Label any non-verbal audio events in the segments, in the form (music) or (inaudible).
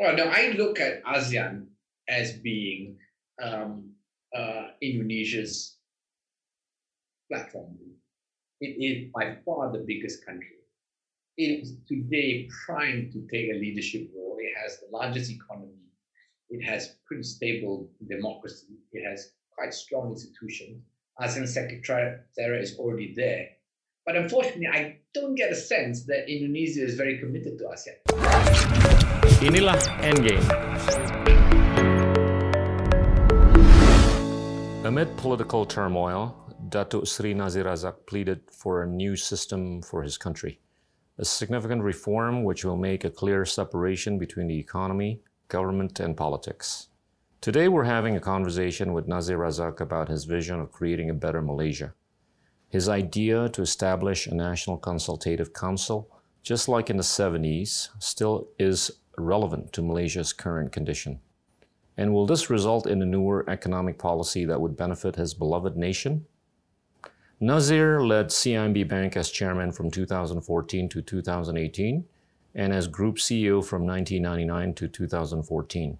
Well, no, I look at ASEAN as being um, uh, Indonesia's platform. It is by far the biggest country. It is today primed to take a leadership role. It has the largest economy. It has pretty stable democracy. It has quite strong institutions. ASEAN Secretariat is already there. But unfortunately, I don't get a sense that Indonesia is very committed to ASEAN. Inilah Endgame. Amid political turmoil, Datuk Sri Nazir Razak pleaded for a new system for his country, a significant reform which will make a clear separation between the economy, government, and politics. Today, we're having a conversation with Nazir Razak about his vision of creating a better Malaysia. His idea to establish a national consultative council, just like in the 70s, still is relevant to Malaysia's current condition. And will this result in a newer economic policy that would benefit his beloved nation? Nazir led CIMB Bank as chairman from 2014 to 2018 and as group CEO from 1999 to 2014.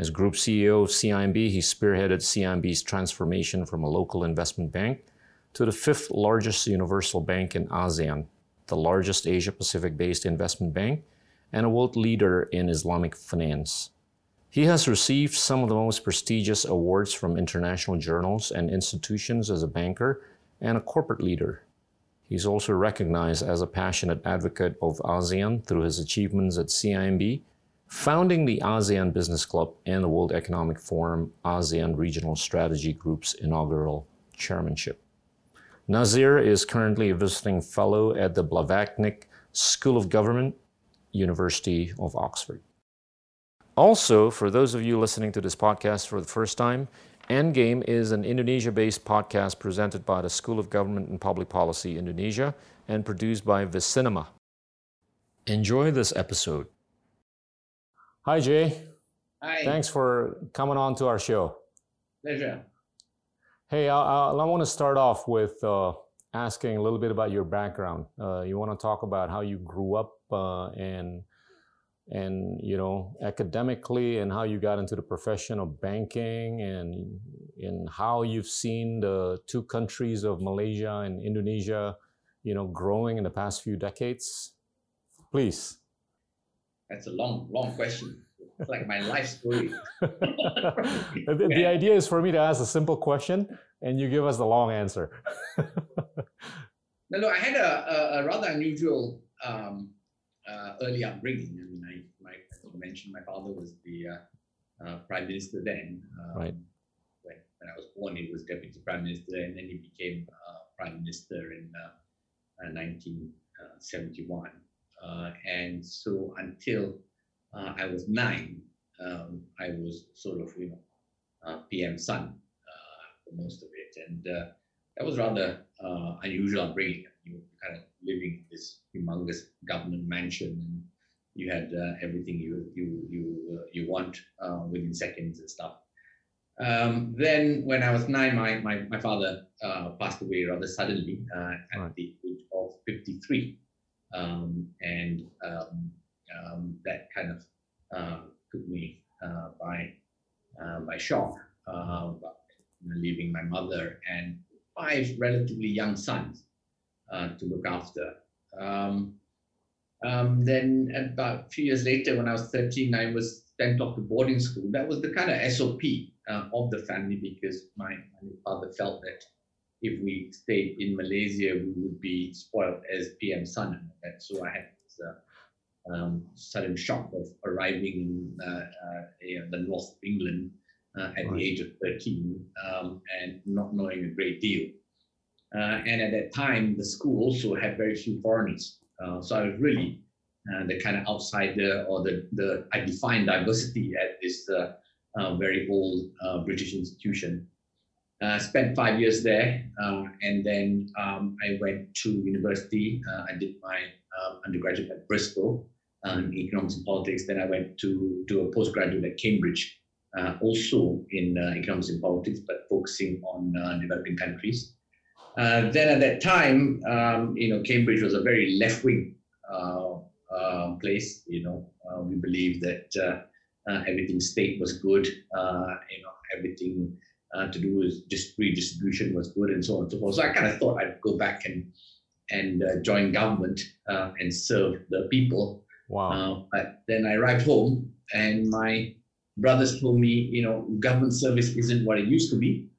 As Group CEO of CIMB, he spearheaded CIMB's transformation from a local investment bank to the fifth largest universal bank in ASEAN, the largest Asia Pacific based investment bank, and a world leader in Islamic finance. He has received some of the most prestigious awards from international journals and institutions as a banker and a corporate leader. He's also recognized as a passionate advocate of ASEAN through his achievements at CIMB founding the ASEAN Business Club and the World Economic Forum ASEAN Regional Strategy Group's inaugural chairmanship. Nazir is currently a visiting fellow at the Blavatnik School of Government, University of Oxford. Also, for those of you listening to this podcast for the first time, Endgame is an Indonesia based podcast presented by the School of Government and Public Policy Indonesia and produced by Vicinema. Enjoy this episode. Hi, Jay. Hi. Thanks for coming on to our show. Pleasure. Hey, I, I, I want to start off with uh, asking a little bit about your background. Uh, you want to talk about how you grew up and and you know academically and how you got into the profession of banking and and how you've seen the two countries of Malaysia and Indonesia, you know, growing in the past few decades. Please. That's a long, long question. It's like my life story. (laughs) the, the, idea is for me to ask a simple question and you give us the long answer. (laughs) no, no, I had a, a, a rather unusual um, uh, early upbringing. I mean, I, my, as you mentioned, my father was the uh, uh, prime minister then. Um, right. When, when I was born, he was deputy prime minister, and then he became uh, prime minister in 1971. Uh, and so until uh, I was nine, um, I was sort of, you know, uh, PM son for most of it. And that was rather unusual upbringing. You kind of living in this humongous government mansion and you had uh, everything you you you uh, you want uh, within seconds and stuff. Um, then, when I was nine, my my, my father passed away rather suddenly at right. the age of fifty three um, and um, um, that kind of uh, took me uh, by uh, by shock, uh, leaving my mother and five relatively young sons uh, to look after. Um, um, then about a few years later, when I was 13, I was sent off to boarding school. That was the kind of SOP uh, of the family because my, my father felt that if we stayed in Malaysia, we would be spoiled as PM son. And so I had this uh, um, sudden shock of arriving in uh, uh, the north of England uh, at right. the age of 13 um, and not knowing a great deal. Uh, and at that time, the school also had very few foreigners. Uh, so I was really the kind of outsider or the, the I defined diversity at this very old British institution. Uh, spent five years there, uh, and then um, I went to university. Uh, I did my um, undergraduate at Bristol um, in economics and politics. Then I went to do a postgraduate at Cambridge, uh, also in uh, economics and politics, but focusing on uh, developing countries. Then at that time, um, you know, Cambridge was a very left-wing place. You know, Uh, we believed that uh, uh, everything state was good. Uh, you know, everything to do with just redistribution was good, and so on and so forth. So I kind of thought I'd go back and and join government and serve the people. Wow. but then I arrived home, and my brothers told me, you know, government service isn't what it used to be.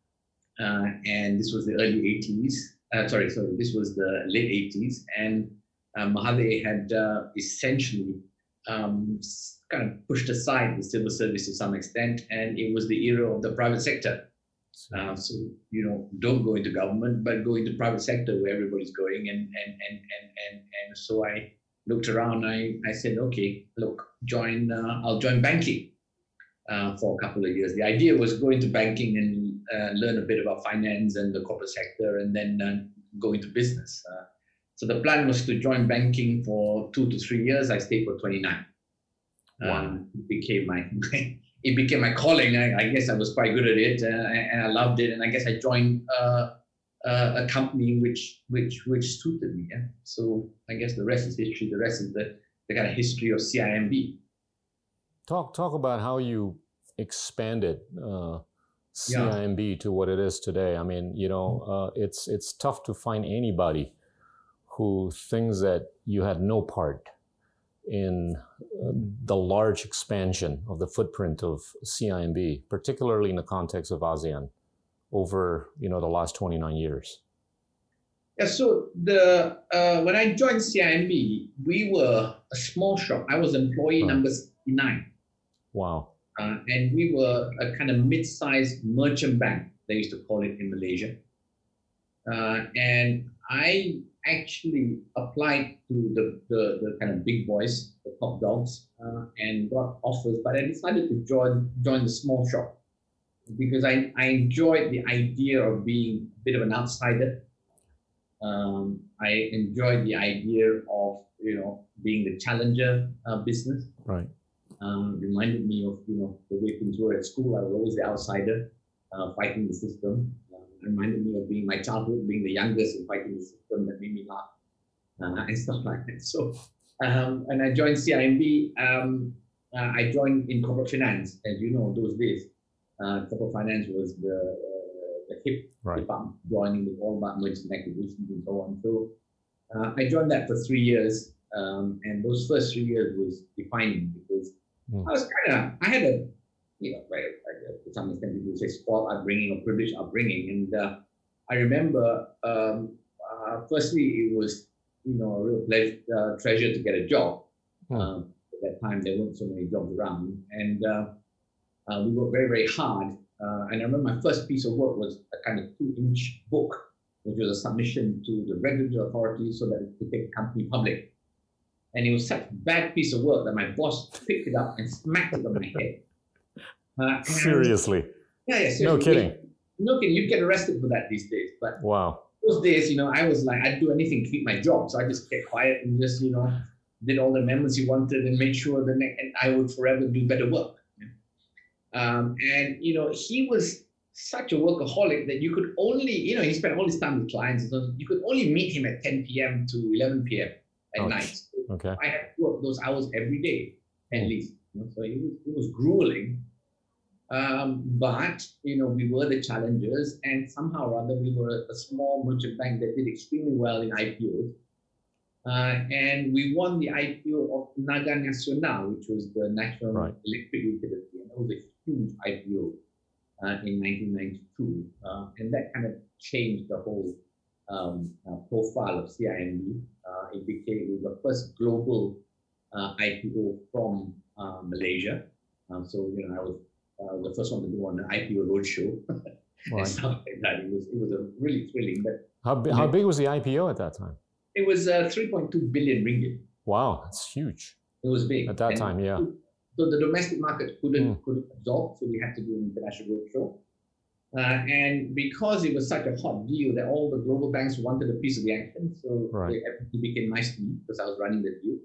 Uh, and this was the early 80s. Uh, sorry, sorry, this was the late 80s. And uh, Mahathir had uh, essentially um, kind of pushed aside the civil service to some extent, and it was the era of the private sector. Uh, so you know, don't go into government, but go into private sector where everybody's going. And and and and and, and so I looked around. I I said, okay, look, join. Uh, I'll join banking uh, for a couple of years. The idea was go into banking and uh, learn a bit about finance and the corporate sector, and then uh, go into business. Uh, so the plan was to join banking for two to three years. I stayed for 29. Wow. Um, it became my (laughs) it became my calling. I, I, guess I was quite good at it, uh, and I loved it. And I guess I joined uh, a company which which which suited me. Yeah? So I guess the rest is history. The rest is the, the kind of history of CIMB. Talk talk about how you expanded uh, CIMB yeah. to what it is today. I mean, you know, uh, it's it's tough to find anybody who thinks that you had no part in uh, the large expansion of the footprint of CIMB, particularly in the context of ASEAN, over you know the last 29 years. Yeah, so the uh, when I joined CIMB, we were a small shop. I was employee right. number nine. Wow. Uh, and we were a kind of mid-sized merchant bank, they used to call it in Malaysia. Uh, and I actually applied to the, the, the, kind of big boys, the top dogs, uh, and got offers, but I decided to join, join the small shop because I, I enjoyed the idea of being a bit of an outsider. Um, I enjoyed the idea of, you know, being the challenger uh, business. Right um, reminded me of you know the way things were at school. I was always the outsider, uh, fighting the system. Uh, reminded me of being my childhood, being the youngest and fighting the system that made me laugh uh, and stuff like that. So, um, and I joined CIMB. Um, uh, I joined in corporate finance, as you know, those days. Uh, corporate finance was the uh, the hip right. department, joining with all about mergers and acquisitions and so on. So, I joined that for three years. Um, and those first three years was defining Mm. I was kind of, I had a, you know, right, to some extent, people say spoiled upbringing or privileged upbringing. And uh, I remember, um, uh, firstly, it was, you know, a real pleasure, uh, treasure to get a job. Mm. Um, at that time, there weren't so many jobs around. And uh, uh, we worked very, very hard. Uh, and I remember my first piece of work was a kind of two inch book, which was a submission to the regulatory authority so that it could take the company public. And it was such a bad piece of work that my boss picked it up and smacked it on my head. (laughs) Uh, seriously? Yeah, yeah, seriously. No kidding. No kidding. You get arrested for that these days. But wow. Those days, you know, I was like, I'd do anything to keep my job. So I just kept quiet and just, you know, did all the amendments he wanted and made sure the next, and I would forever do better work. Um, and, you know, he was such a workaholic that you could only, you know, he spent all his time with clients. So you could only meet him at 10 p.m. to 11 p.m. at night. Okay. I had to work those hours every day, at hmm. least. You know, so it was, it was grueling. Um, but you know, we were the challengers, and somehow or other, we were a small merchant bank that did extremely well in IPOs. Uh, and we won the IPO of Tenaga Nasional, which was the national right. electric utility, and that was a huge IPO uh, in 1992, uh, and that kind of changed the whole um, uh, profile of CIMB. Uh, it became the first global uh, IPO from Malaysia. Um, so you know, I was the first one to do an IPO roadshow. (laughs) Right. stuff like that. It was it was a really thrilling. But how big, how big was the IPO at that time? It was uh, 3.2 billion ringgit. Wow, that's huge. It was big at that and time. Yeah. So the domestic market couldn't mm. couldn't absorb, so we had to do an international roadshow. Uh, and because it was such a hot deal that all the global banks wanted a piece of the action, so right. it became nice to me because I was running the deal.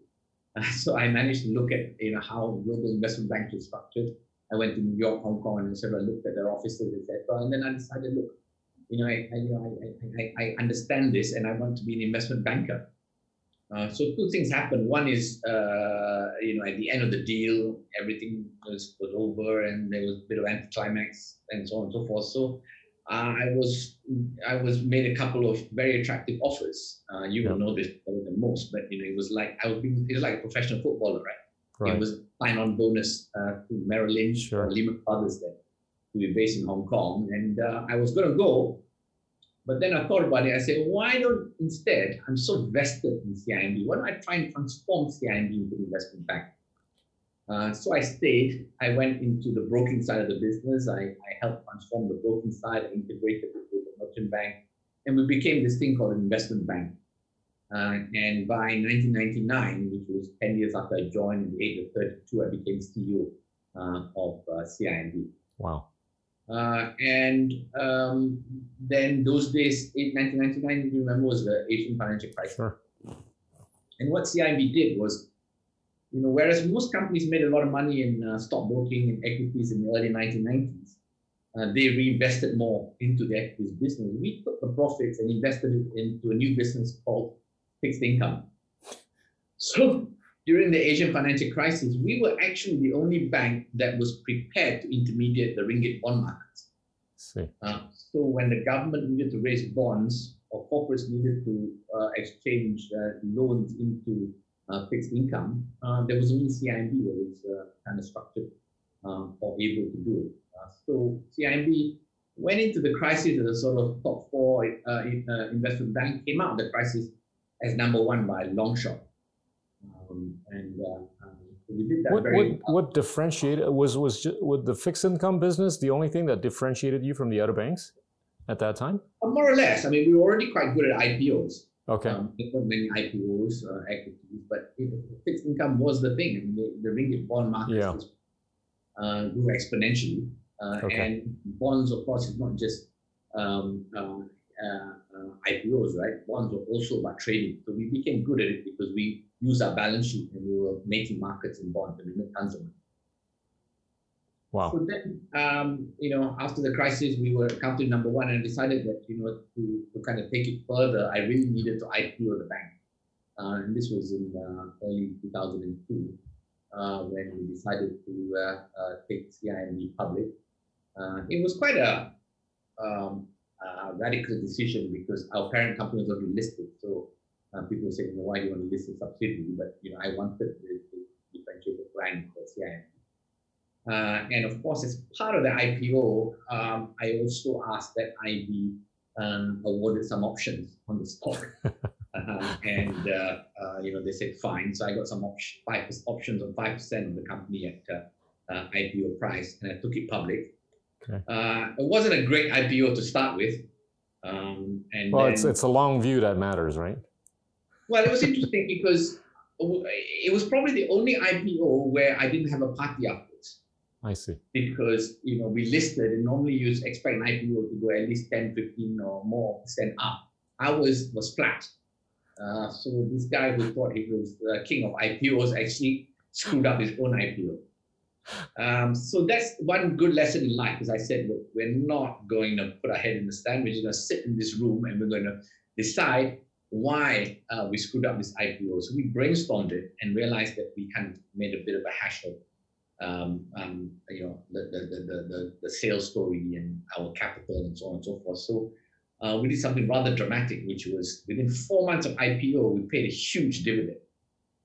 Uh, (laughs) so I managed to look at you know how global investment banks is structured. I went to New York, Hong Kong, and sort of looked at their offices, etc. And then I decided, look, you know, I, I you know, I, I, I understand this, and I want to be an investment banker. Uh, so two things happened. One is, uh, you know, at the end of the deal, everything was, was over, and there was a bit of anticlimax and so on and so forth. So uh, I was I was made a couple of very attractive offers. Uh, you will know this better than most, but you know, it was like I was being it was like a professional footballer, right? Right. It was sign-on bonus uh, to Merrill Lynch Sure. or Lehman Brothers then, to be based in Hong Kong, and uh, I was going to go, but then I thought about it. I said, why don't instead, I'm so vested in CIMB, why don't I try and transform CIMB into an investment bank? Uh, so I stayed. I went into the broking side of the business. I, I helped transform the broking side, integrated it with the merchant bank, and we became this thing called an investment bank. Uh, and by 1999, which was 10 years after I joined, in the age of 32, I became CEO uh, of uh, CIMB. Wow. Uh, and um, then those days, in 1999, you remember, was the Asian financial crisis. Sure. And what CIMB did was, you know, whereas most companies made a lot of money in uh, stock broking and equities in the early 1990s, uh, they reinvested more into the equities business. We took the profits and invested it into a new business called fixed income. So during the Asian financial crisis, we were actually the only bank that was prepared to intermediate the ringgit bond markets. Uh, so when the government needed to raise bonds or corporates needed to uh, exchange uh, loans into fixed income, uh, there was only CIMB that was uh, kind of structured um, or able to do it. Uh, so CIMB went into the crisis as a sort of top four uh, in- uh, investment bank, came out of the crisis as number one by a long shot. Um, and uh, um, we did that What, very what, what differentiated was was with the fixed income business the only thing that differentiated you from the other banks at that time? Uh, more or less. I mean, we were already quite good at IPOs. Okay. Um, many IPOs, uh, equities, but you know, fixed income was the thing. I mean, the, the ringgit bond market Yeah. was, uh, grew exponentially. Uh, Okay. And bonds, of course, is not just um, uh, uh, uh, IPOs, right? Bonds were also about trading. So we became good at it because we used our balance sheet and we were making markets in bonds and we made tons of money. Wow. So then, um, you know, after the crisis, we were country number one and decided that, you know, to, to kind of take it further, I really needed to IPO the bank. Uh, and this was in uh, early 2002 uh, when we decided to uh, uh, take CIMB public. Uh, it was quite a, um, a radical decision because our parent company was already listed. So people say, you know, why do you want to list a subsidiary? But, you know, I wanted to differentiate the brand for CIMB. Uh, and of course, as part of the IPO, um, I also asked that I be um, awarded some options on the stock. (laughs) uh, and, uh, uh, you know, they said fine. So I got some op- five options on 5% of the company at uh, uh, IPO price, and I took it public. Okay. Uh, it wasn't a great IPO to start with. Um, and Well, then, it's it's a long view that matters, right? well, it was interesting because it was probably the only IPO where I didn't have a party afterwards I see. because you know we listed and normally you expect an IPO to go at least 10, 15 or more percent up. Ours was flat. Uh, so this guy who thought he was the king of IPOs actually screwed up his own IPO. Um, so that's one good lesson in life, As I said, look, we're not going to put our head in the sand. We're just going to sit in this room and we're going to decide why uh, we screwed up this IPO. So we brainstormed it and realized that we kind of made a bit of a hash of um, um, you know, the, the, the, the, the, sales story and our capital and so on and so forth. So uh, we did something rather dramatic, which was within four months of IPO, we paid a huge dividend,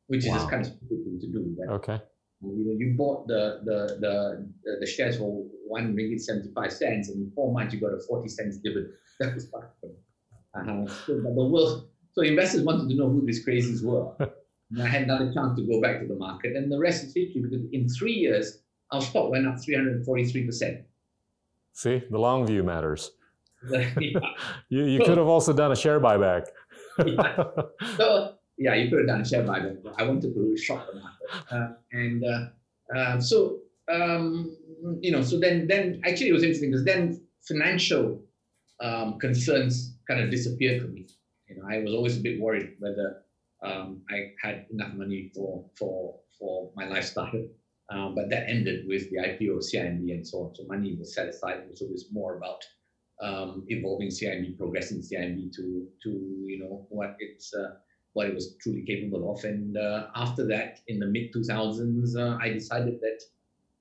which is Wow. just kind of stupid thing to do. But, Okay. you know, you bought the, the, the, the, shares for one ringgit 75 cents, and in four months you got a 40 cents dividend. (laughs) That was fun. Uh-huh. So, but the world, so investors wanted to know who these crazies were. (laughs) And I had another chance to go back to the market, and the rest is history because in three years, our stock went up 343%. See, the long view matters. (laughs) yeah. (laughs) You, you So- could have also done a share buyback. Yeah. So, yeah, you could have done a share buyback, but I wanted to shock the market. Uh, and uh, um, so, um, you know, so then, then actually it was interesting because then financial um, concerns kind of disappeared for me. You know, I was always a bit worried whether um, I had enough money for for for my lifestyle. Um, but that ended with the IPO of CIMB and so on. So money was set aside. It was more about um, evolving CIMB, progressing CIMB to to you know what its uh, what it was truly capable of. And uh, after that, in the mid 2000s, uh, I decided that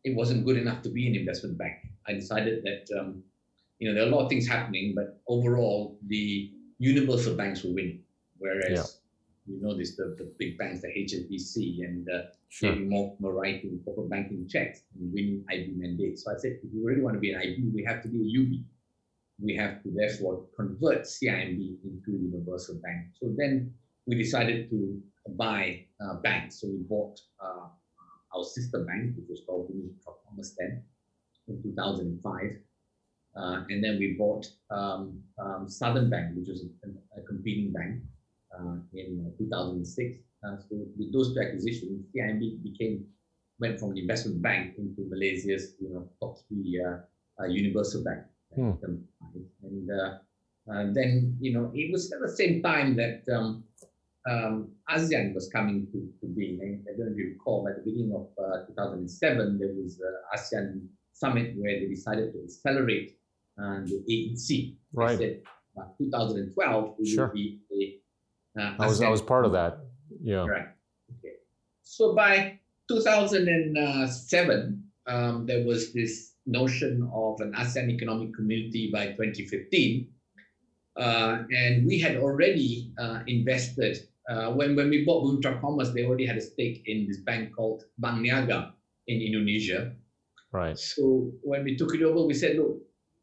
it wasn't good enough to be an investment bank. I decided that um, you know there are a lot of things happening, but overall the universal banks were winning, whereas yeah. You know this the, the big banks, the HSBC and uh, sure. JP Morgan were writing corporate banking checks and winning IB mandates. So I said, if we really want to be an IB, we have to be a UB. We have to therefore convert CIMB into a universal bank. So then we decided to buy uh, banks. So we bought uh, our sister bank, which was called Commerce then, in 2005. Uh, and then we bought um, um, Southern Bank, which was a, a competing bank, in uh, 2006. Uh, so with those two acquisitions, CIMB became went from the investment bank into Malaysia's you know top three uh, universal bank. Hmm. And then you know it was at the same time that um, um, ASEAN was coming to, to being. I don't know if you recall, at the beginning of uh, 2007, there was an ASEAN summit where they decided to accelerate uh, the AEC. Right. They said, uh, 2012 will sure. be a. Uh, I was I was part of that. Yeah. Right. Okay. So by 2007, um, there was this notion of an ASEAN economic community by 2015. Uh, and we had already uh, invested uh, when, when we bought Bumiputra Commerce, they already had a stake in this bank called Bank Niaga in Indonesia. Right. So when we took it over, we said, look,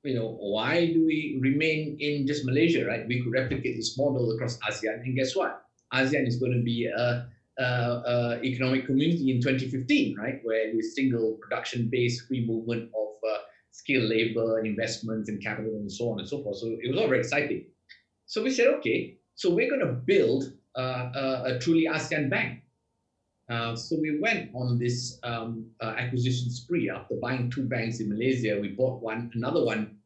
you know, why do we remain in just Malaysia, right? We could replicate this model across ASEAN, and guess what? ASEAN is going to be a, a, a economic community in 2015, right? Where with single production-based free movement of uh, skilled labor, investments, and capital, and so on and so forth. So it was all very exciting. So we said, okay, so we're going to build uh, a, a, truly ASEAN bank. Uh, so we went on this um, uh, acquisition spree after buying two banks in Malaysia. We bought one, another one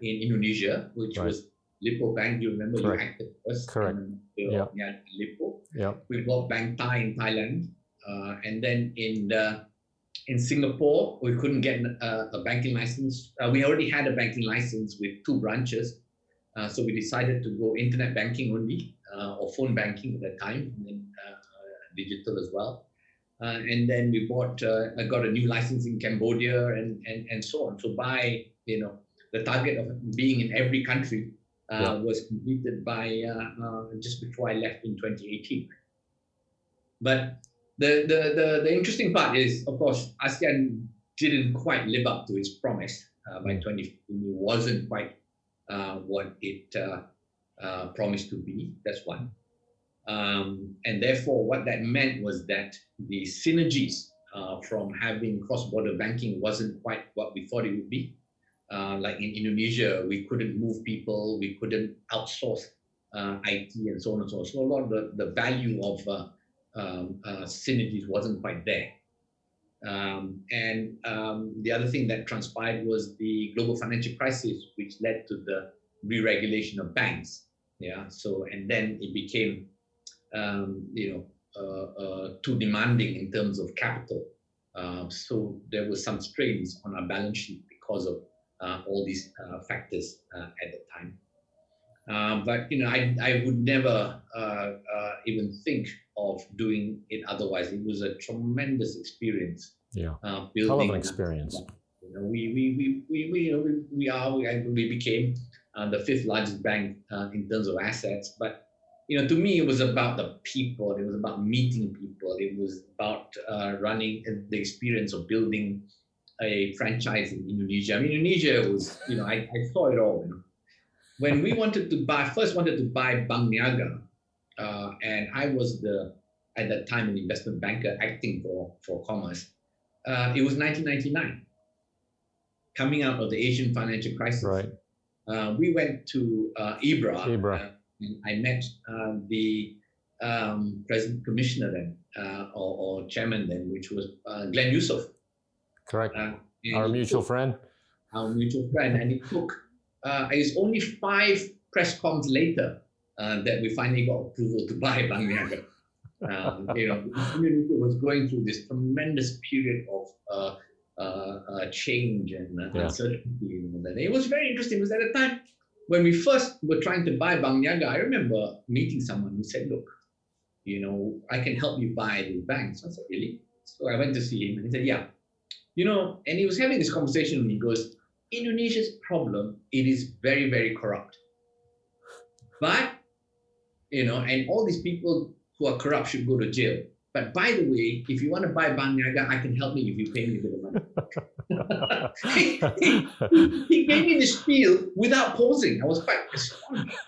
in Indonesia, which right. was Lippo Bank. You remember Correct. you acted first. Correct. yeah. yeah, Lippo. Yeah. We bought Bank Thai in Thailand, uh, and then in the, in Singapore we couldn't get a, a banking license. Uh, we already had a banking license with two branches, uh, so we decided to go internet banking only uh, or phone banking at that time, and then uh, digital as well. and then we bought, I got a new license in Cambodia and, and, and so on. So by, you know, the target of being in every country uh, yeah. was completed by uh, uh, just before I left in 2018. But the, the, the, the, interesting part is, of course, ASEAN didn't quite live up to its promise by 2015. It wasn't quite what it uh, promised to be. That's one. Um, and therefore, what that meant was that the synergies uh, from having cross-border banking wasn't quite what we thought it would be. Uh, like in Indonesia, we couldn't move people, we couldn't outsource uh, IT and so on and so on. So a lot of the, the value of uh, um, uh, synergies wasn't quite there. Um, and um, the other thing that transpired was the global financial crisis, which led to the re-regulation of banks. Yeah. So and then it became, um, you know, uh, too demanding in terms of capital. So there was some strains on our balance sheet because of all these uh, factors uh, at the time. but you know, I I would never even think of doing it otherwise. It was a tremendous experience. Yeah. building Hell of an experience. You know, we we we we we, you know, we, we are we, we became uh, the fifth largest bank uh, in terms of assets. But you know, to me, it was about the people. It was about meeting people. It was about uh, running the experience of building a franchise in Indonesia. I mean, Indonesia was, you know, I, I saw it all. You know. When we wanted to buy, first wanted to buy Bank Niaga, uh, and I was the at that time an investment banker acting for for Commerce. Uh, it was 1999, coming out of the Asian financial crisis. Right uh, we went to uh, IBRA. IBRA. Uh, and I met uh, the um, president commissioner then, uh, or, or, chairman then, which was uh, Glenn Yusuf. Correct. our mutual friend. Our mutual friend. And it took, it's only five press comms later that we finally got approval to (laughs) buy Niaga. um, you know, the community was going through this tremendous period of uh, uh, change and uh, yeah. uncertainty. And it was very interesting because at the time when we first were trying to buy Bank Niaga, I remember meeting someone who said, look, you know, I can help you buy the banks. I said, really? So I went to see him and he said, yeah. You know, and he was having this conversation with me. He goes, Indonesia's problem, it is very, very corrupt. But, you know, and all these people who are corrupt should go to jail. But by the way, if you want to buy Bank Niaga, I can help you if you pay me a bit of money. (laughs) he, gave me the spiel without pausing. I was quite astonished.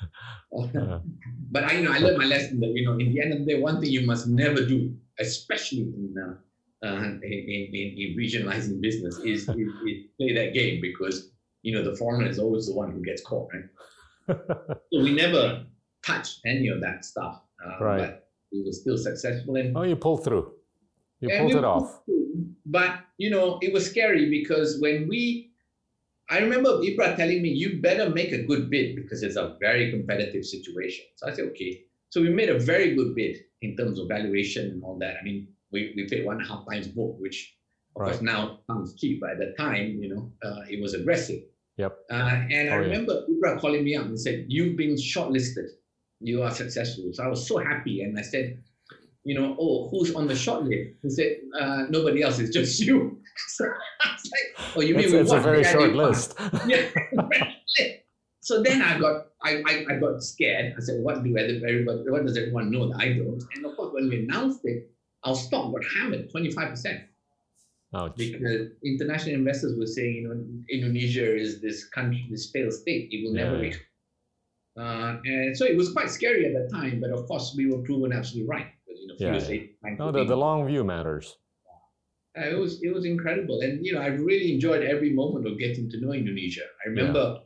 (laughs) but I you know I learned my lesson that you know in the end of the day, one thing you must never do, especially in uh, (laughs) in, in, in, regionalizing business, is, is, is, play that game because you know the foreigner is always the one who gets caught, right? (laughs) so we never touch any of that stuff. Uh, right. But we were still successful. And oh, you pulled through. You pulled it off. Through, but you know, it was scary because when we, I remember IBRA telling me, "You better make a good bid because it's a very competitive situation." So I said, "Okay." So we made a very good bid in terms of valuation and all that. I mean, we, we paid one and a half times book, which of right. course now sounds cheap, but at the time, you know, uh, it was aggressive. Yep. Uh, and oh, I remember yeah. IBRA calling me up and said, "You've been shortlisted you are successful. So I was so happy. And I said, you know, oh, who's on the shortlist?" He said, uh, nobody else, it's just (laughs) you. so I was like, oh, you mean it's, it's a (laughs) very short list. yeah. so then I got, I, I, I, got scared. I said, what do everybody, what does everyone know that I don't? And of course, when we announced it, our stock got hammered 25%. Ouch. Because international investors were saying, you know, Indonesia is this country, this failed state. It will yeah. never recover uh, and so it was quite scary at that time, but of course we were proven absolutely right. Because, you know, yeah. Later, no, the, the long view matters. Uh, it was it was incredible, and you know I really enjoyed every moment of getting to know Indonesia. I remember,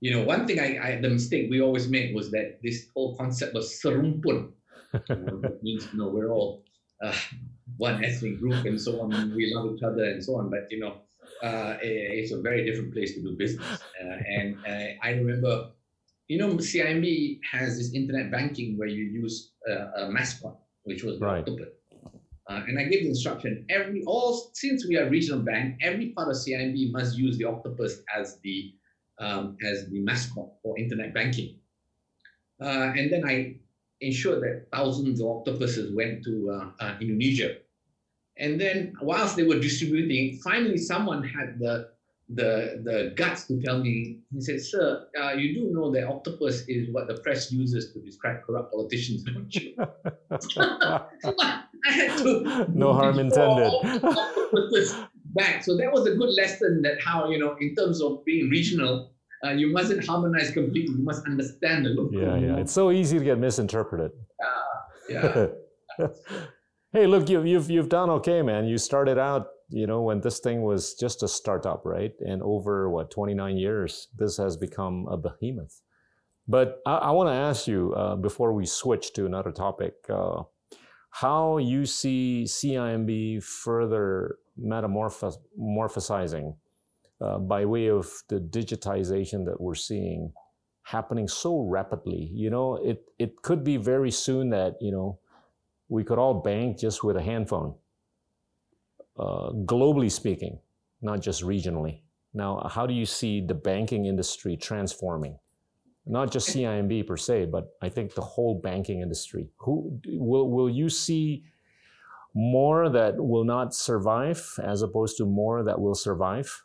yeah. you know, one thing I, I the mistake we always made was that this whole concept was serumpun. (laughs) that means you know we're all uh, one ethnic group and so on, and we love each other and so on. But you know, uh, it's a very different place to do business. Uh, and uh, I remember you know, CIMB has this internet banking where you use uh, a mascot, which was the right. octopus. Uh, and I gave the instruction every all since we are regional bank, every part of CIMB must use the octopus as the um, as the mascot for internet banking. Uh, and then I ensured that thousands of octopuses went to uh, uh, Indonesia. And then whilst they were distributing, finally someone had the the the guts to tell me. He said, "Sir, uh, you do know that octopus is what the press uses to describe corrupt politicians, don't you?" (laughs) (laughs) I had to no harm intended. back. So that was a good lesson that how you know in terms of being regional. Uh, you mustn't harmonize completely. You must understand the local. Yeah, yeah. It's so easy to get misinterpreted. Yeah, yeah. (laughs) hey, look, you've you've you've done okay, man. You started out you know, when this thing was just a startup, right? And over what, 29 years, this has become a behemoth. But I, I want to ask you uh, before we switch to another topic uh, how you see CIMB further metamorphosizing uh, by way of the digitization that we're seeing happening so rapidly. You know, it, it could be very soon that, you know, we could all bank just with a handphone uh, globally speaking, not just regionally. Now, how do you see the banking industry transforming? Not just CIMB per se, but I think the whole banking industry. Who will will you see more that will not survive as opposed to more that will survive?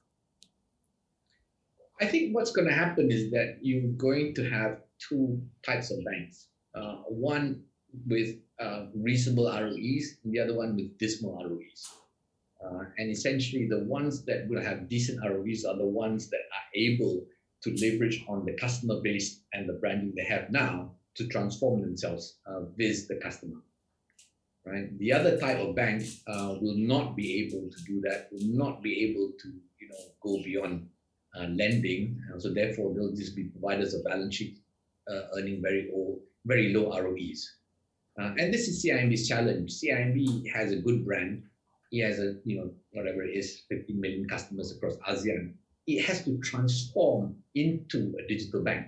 I think what's going to happen is that you're going to have two types of banks. Uh, one with uh, reasonable ROEs, and the other one with dismal ROEs. Uh, and essentially, the ones that will have decent ROEs are the ones that are able to leverage on the customer base and the branding they have now to transform themselves uh, the customer. Right. The other type of bank uh, will not be able to do that. Will not be able to, you know, go beyond uh, lending. so therefore, they'll just be providers of balance sheet, uh, earning very old, very low ROEs. Uh, and this is CIMB's challenge. CIMB has a good brand he has a you know whatever it is 15 million customers across ASEAN. It has to transform into a digital bank,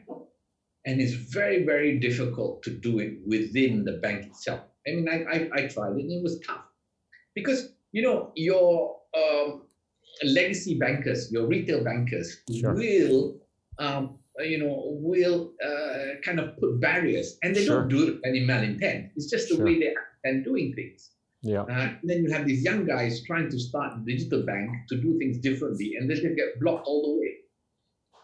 and it's very very difficult to do it within the bank itself. I mean, I I, I tried it and it was tough because you know your um, legacy bankers, your retail bankers sure. will um, you know, will uh, kind of put barriers, and they Sure. don't do it any malintent. It's just the Sure. way they are and doing things. Yeah. Uh, then you have these young guys trying to start a digital bank to do things differently, and then they get blocked all the way.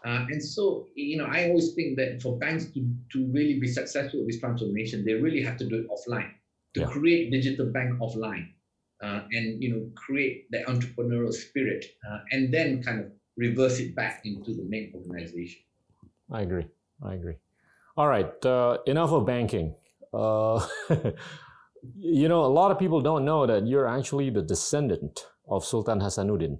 Uh, and so, you know, I always think that for banks to, to really be successful with this transformation, they really have to do it offline, to Yeah. create digital bank offline, uh, and you know, create the entrepreneurial spirit, uh, and then kind of reverse it back into the main organization. I agree. I agree. All right. Uh, enough of banking. Uh, (laughs) you know, a lot of people don't know that you're actually the descendant of Sultan Hasanuddin,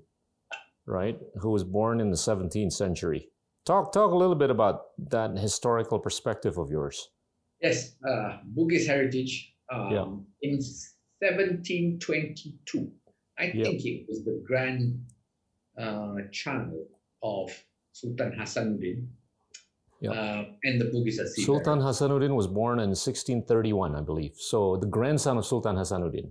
right? Who was born in the 17th century. Talk talk a little bit about that historical perspective of yours. Yes, uh, Bugis heritage. Um, Yeah. In 1722, I Yeah. think it was the grand uh, child of Sultan Hasanuddin. Yeah. Uh, and the Bugis seated. Sultan Hasanuddin was born in 1631, I believe. So the grandson of Sultan Hasanuddin.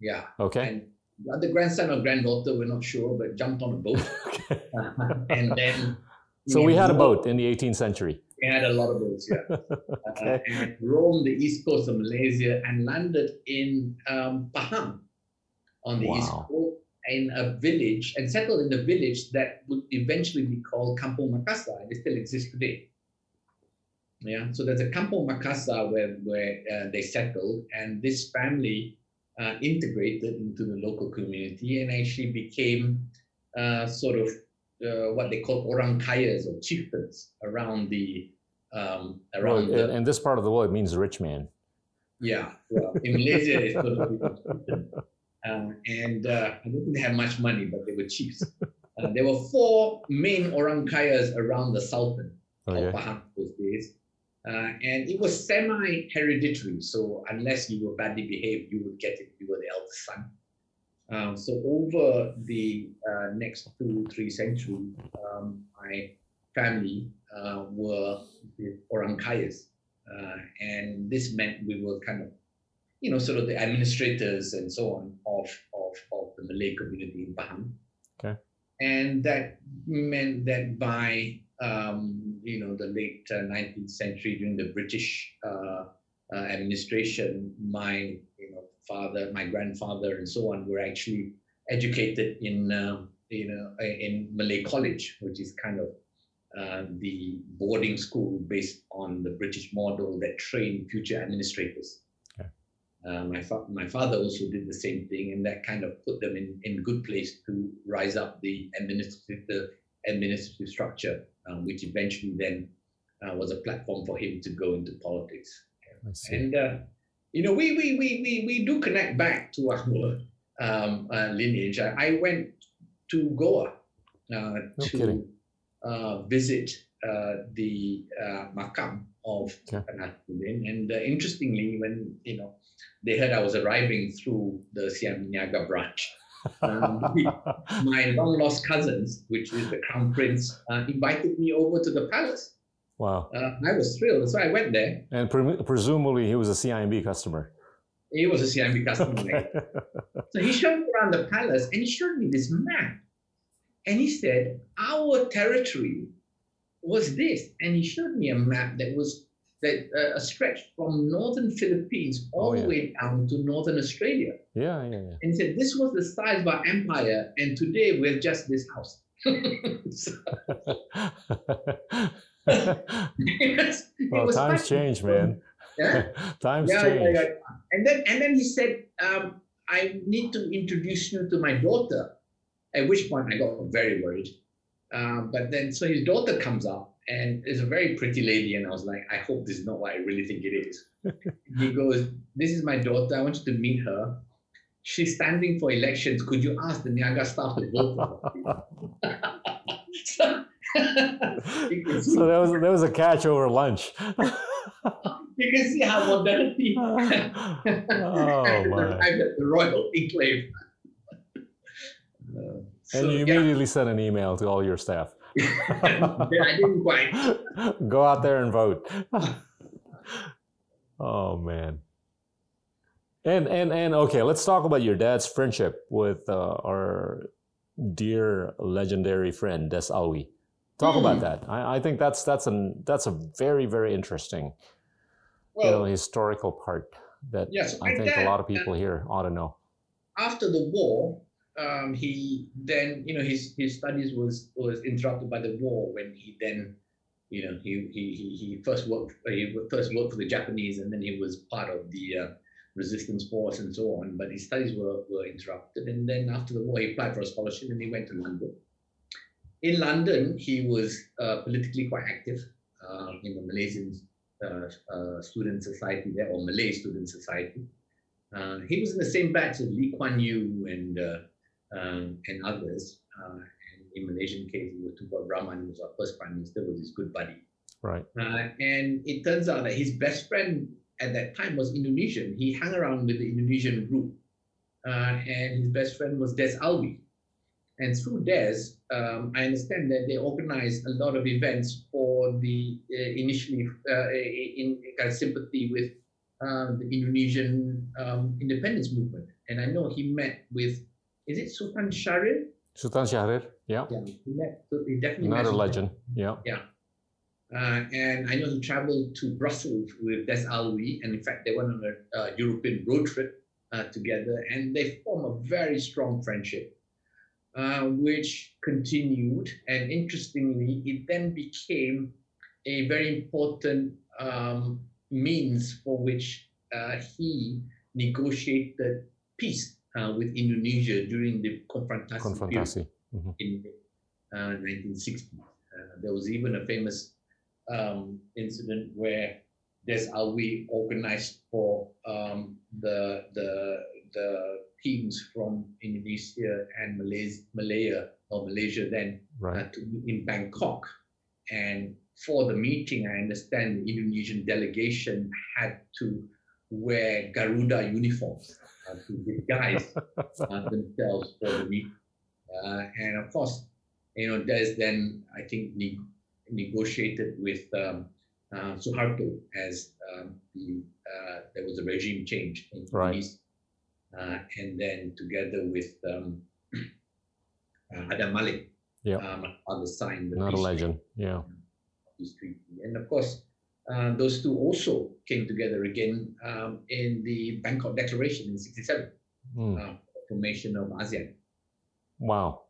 Yeah. Okay. And the grandson or granddaughter, we're not sure, but jumped on a boat. (laughs) (laughs) and then. So we had a boat in the 18th century. We had a lot of boats, yeah. (laughs) Uh, and roamed the east coast of Malaysia and landed in um, Pahang on the east coast in a village and settled in the village that would eventually be called Kampung Makassar and it still exists today. Yeah, so there's a Kampung Makassar where, where uh, they settled and this family uh, integrated into the local community and actually became uh, sort of uh, what they call orang kayas or chieftains around the um, Well, around the, in, this part of the world, it means rich man. yeah, well, in Malaysia, it's sort of uh, and uh, I don't think they had much money, but they were chiefs. Uh, there were four main orang kayas around the Sultan Okay. of Pahang those days, uh, and it was semi-hereditary. So unless you were badly behaved, you would get it. You were the eldest son. Um, so over the uh, next two, three centuries, um, my family uh, were the orang kayas. Uh, and this meant we were kind of, you know, sort of the administrators and so on of, of, of the Malay community in Pahang. Okay. And that meant that by, um, you know, the late uh, 19th century during the British uh, uh, administration, my, father, my grandfather and so on were actually educated in, um, you know, in Malay College, which is kind of uh, the boarding school based on the British model that trained future administrators. Okay. Uh, my, fa- my father also did the same thing, and that kind of put them in, in good place to rise up the administrative, the administrative structure, um, which eventually then uh, was a platform for him to go into politics. And uh, you know, we we we we we do connect back to our um, uh, lineage. I, I went to Gowa uh, to uh, visit uh, the uh, makam of. Hasanuddin, and uh, interestingly, when you know they heard I was arriving through the CIMB Niaga branch. Um, (laughs) my long lost cousins, which is the crown prince, uh, invited me over to the palace. Wow. Uh, I was thrilled, so I went there. And pre- presumably he was a CIMB customer. He was a CIMB (laughs) customer. Okay. So he showed me around the palace and he showed me this map. And he said, Our territory was this. And he showed me a map that was that uh, stretched from northern Philippines all Oh, the way down to northern Australia. yeah, yeah, yeah. And he said, This was the size of our empire. And today we're just this house. (laughs) So (laughs) (laughs) it was, it well, was times change, man. Yeah? (laughs) times yeah, change. yeah, yeah. And then and then he said, um, I need to introduce you to my daughter. At which point I got very worried. Um, but then so his daughter comes up and is a very pretty lady, and I was like, I hope this is not what I really think it is. (laughs) he goes, This is my daughter. I want you to meet her. She's standing for elections. Could you ask the Niaga staff to vote for her? so, you, can see, so that was that was a catch over lunch. (laughs) you can see how modernity oh my! (laughs) arrived at the royal enclave. Uh, so, And you yeah, immediately sent an email to all your staff. (laughs) I didn't quite. Go out there and vote. oh man. And and and okay, let's talk about your dad's friendship with uh, our dear legendary friend Des Alwi. Talk mm. about that. I, I, think that's that's an that's a very very interesting, well, you know, historical part that yes, I think a lot of people here ought to know. After the war, um, he then you know his his studies was was interrupted by the war when he then you know he he he first worked he first worked for the Japanese and then he was part of the uh, resistance force and so on. But his studies were were interrupted, and then after the war he applied for a scholarship and he went to London. In London, he was uh, politically quite active uh, in the Malaysian uh, uh, student society there, or Malay student society. Uh, he was in the same batch as Lee Kuan Yew and um, and others. Uh, and in Malaysian case, it was Tunku Rahman, who was our first prime minister, was his good buddy. Right. Uh, and it turns out that his best friend at that time was Indonesian. He hung around with the Indonesian group, uh, and his best friend was Des Alwi. And through Des, um, I understand that they organized a lot of events for the uh, initially uh, in, in kind of sympathy with uh, the Indonesian um, independence movement. And I know he met with is it Sutan Syahrir? Sutan Syahrir, yeah. Yeah, he, met, so he definitely Not a legend, yeah. Yeah. Uh, and I know he traveled to Brussels with Des Alwi, and in fact, they went on a uh, European road trip uh, together, and they form a very strong friendship, uh, which continued. And interestingly, it then became a very important um, means for which uh, he negotiated peace uh, with Indonesia during the konfrontasi, konfrontasi. Mm-hmm. in uh, 1960. Uh, there was even a famous um, incident where Des Alwi organized for um, the the the teams from Indonesia and Malaysia, Malaya or Malaysia then right. uh, to, in Bangkok. And for the meeting, I understand the Indonesian delegation had to wear Garuda uniforms uh, to disguise uh, (laughs) themselves for the meeting. Uh, and of course, you know, there's then, I think, ne- negotiated with um, uh, Suharto as um, the, uh, there was a regime change in right. East. Uh, and then together with um, (clears throat) Adam Malik, yeah. um, on the sign. The Not a legend, yeah. Peace treaty. And of course, uh, those two also came together again um, in the Bangkok Declaration in '67, mm. uh, formation of ASEAN. Wow,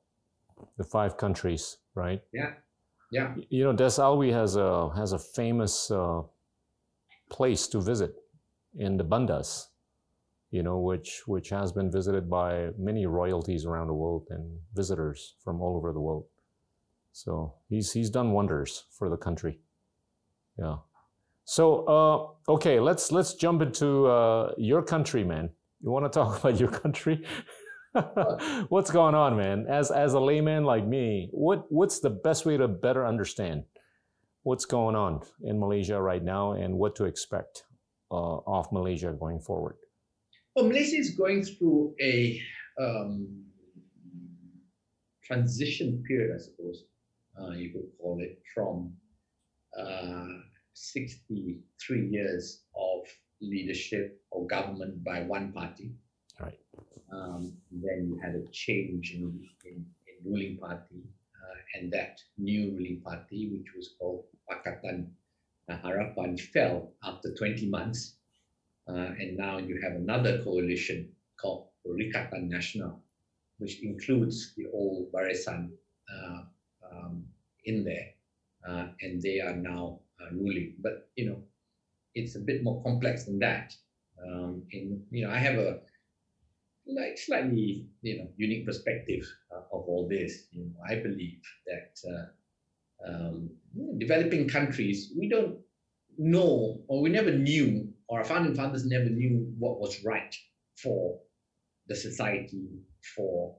the five countries, right? Yeah, yeah. You know, Des Alwi has a has a famous uh, place to visit in the Bandas, you know, which which has been visited by many royalties around the world and visitors from all over the world. So he's he's done wonders for the country. Yeah. So uh, okay, let's let's jump into uh, your country, man. You want to talk (laughs) about your country? (laughs) what's going on, man? As as a layman like me, what what's the best way to better understand what's going on in Malaysia right now and what to expect uh, of Malaysia going forward? Well, Malaysia is going through a um, transition period, I suppose uh, you could call it, from uh, 63 years of leadership or government by one party. Right. Um, then you had a change in, in, in ruling party, uh, and that new ruling party, which was called Pakatan Harapan, fell after 20 months. Uh, and now you have another coalition called Perikatan Nasional, which includes the old Barisan uh, um, in there. Uh, and they are now ruling. But you know, it's a bit more complex than that. Um, in you know, I have a like slightly you know unique perspective uh, of all this. You know, I believe that uh, um, developing countries we don't know or we never knew or our founding fathers never knew what was right for the society for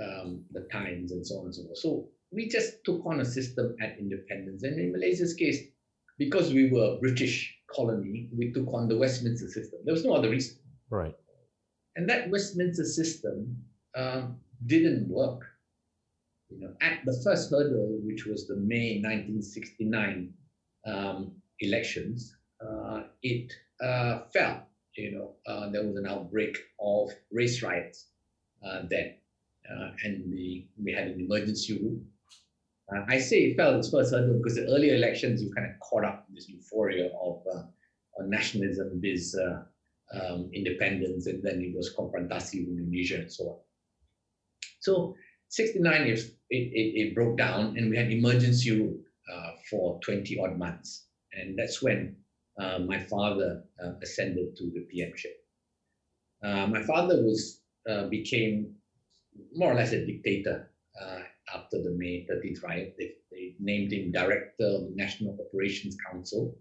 um, the times and so on and so forth. So we just took on a system at independence. And in Malaysia's case, because we were a British colony, we took on the Westminster system. There was no other reason. Right. And that Westminster system um, didn't work. You know, at the first hurdle, which was the May 1969 um, elections, uh, it uh, fell. You know, uh, there was an outbreak of race riots uh, then, uh, and we we had an emergency rule Uh, I say it fell its first hurdle because the earlier elections, you kind of caught up in this euphoria of uh, nationalism, this uh, um, independence, and then it was konfrontasi with Indonesia and so on. So 69, it, it, it broke down, and we had emergency rule uh, for 20 odd months. And that's when uh, my father uh, ascended to the PMship. Uh, my father was uh, became more or less a dictator uh, after the May 30th riot. They, they, named him director of the National Operations Council,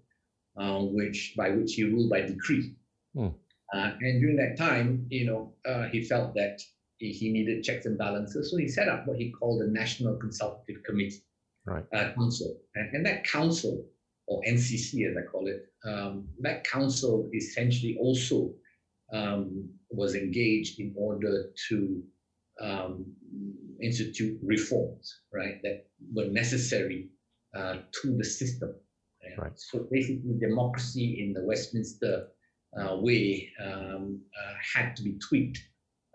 which by which he ruled by decree. Hmm. and during that time, you know, he felt that he needed checks and balances, so he set up what he called the National Consultative Committee right. uh, Council, and, and, that council, or NCC as I call it, um, that council essentially also um, was engaged in order to um, institute reforms, right, that were necessary uh, to the system. Right. So basically, democracy in the Westminster uh, way um, uh, had to be tweaked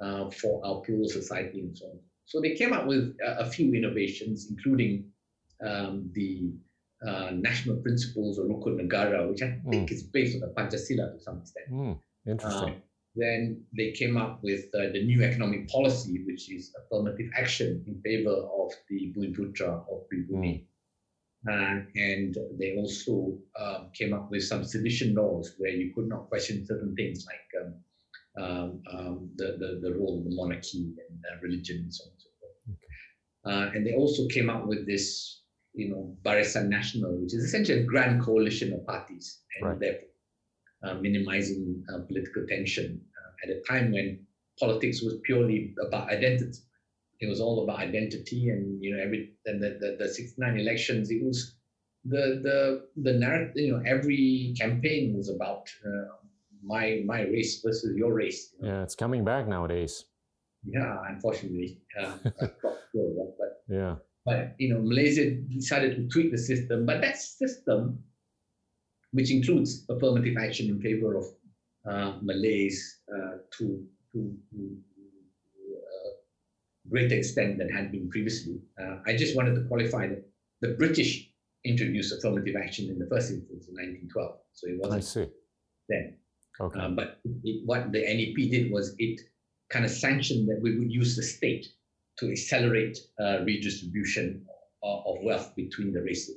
uh, for our plural society and so on. So they came up with a, a few innovations, including um, the uh, national principles or Rukun Negara, which I think mm. is based on the Pancasila to some extent. Mm. Interesting. Um, then they came up with uh, the new economic policy, which is affirmative action in favor of the Bumiputra of Pribumi. Mm. Uh, and they also um, came up with some sedition laws where you could not question certain things like um, um, um the, the, the, role of the monarchy and uh, religion and so on and so forth. Okay. Uh, and they also came up with this you know, Barisan Nasional, which is essentially a grand coalition of parties, and right. therefore uh, minimizing uh, political tension uh, at a time when politics was purely about identity. It was all about identity, and you know, every and the the, the 69 elections, it was the the the narrative. You know, every campaign was about uh, my my race versus your race. You know? Yeah, it's coming back nowadays. Yeah, unfortunately, uh, (laughs) but yeah but you know, Malaysia decided to tweak the system, but that system, which includes affirmative action in favor of uh, Malays uh, to to, to uh, greater extent than had been previously. Uh, I just wanted to qualify that the British introduced affirmative action in the first instance in 1912, so it wasn't I see. then. Okay. Uh, but it, what the NEP did was it kind of sanctioned that we would use the state to accelerate uh, redistribution of, wealth between the races.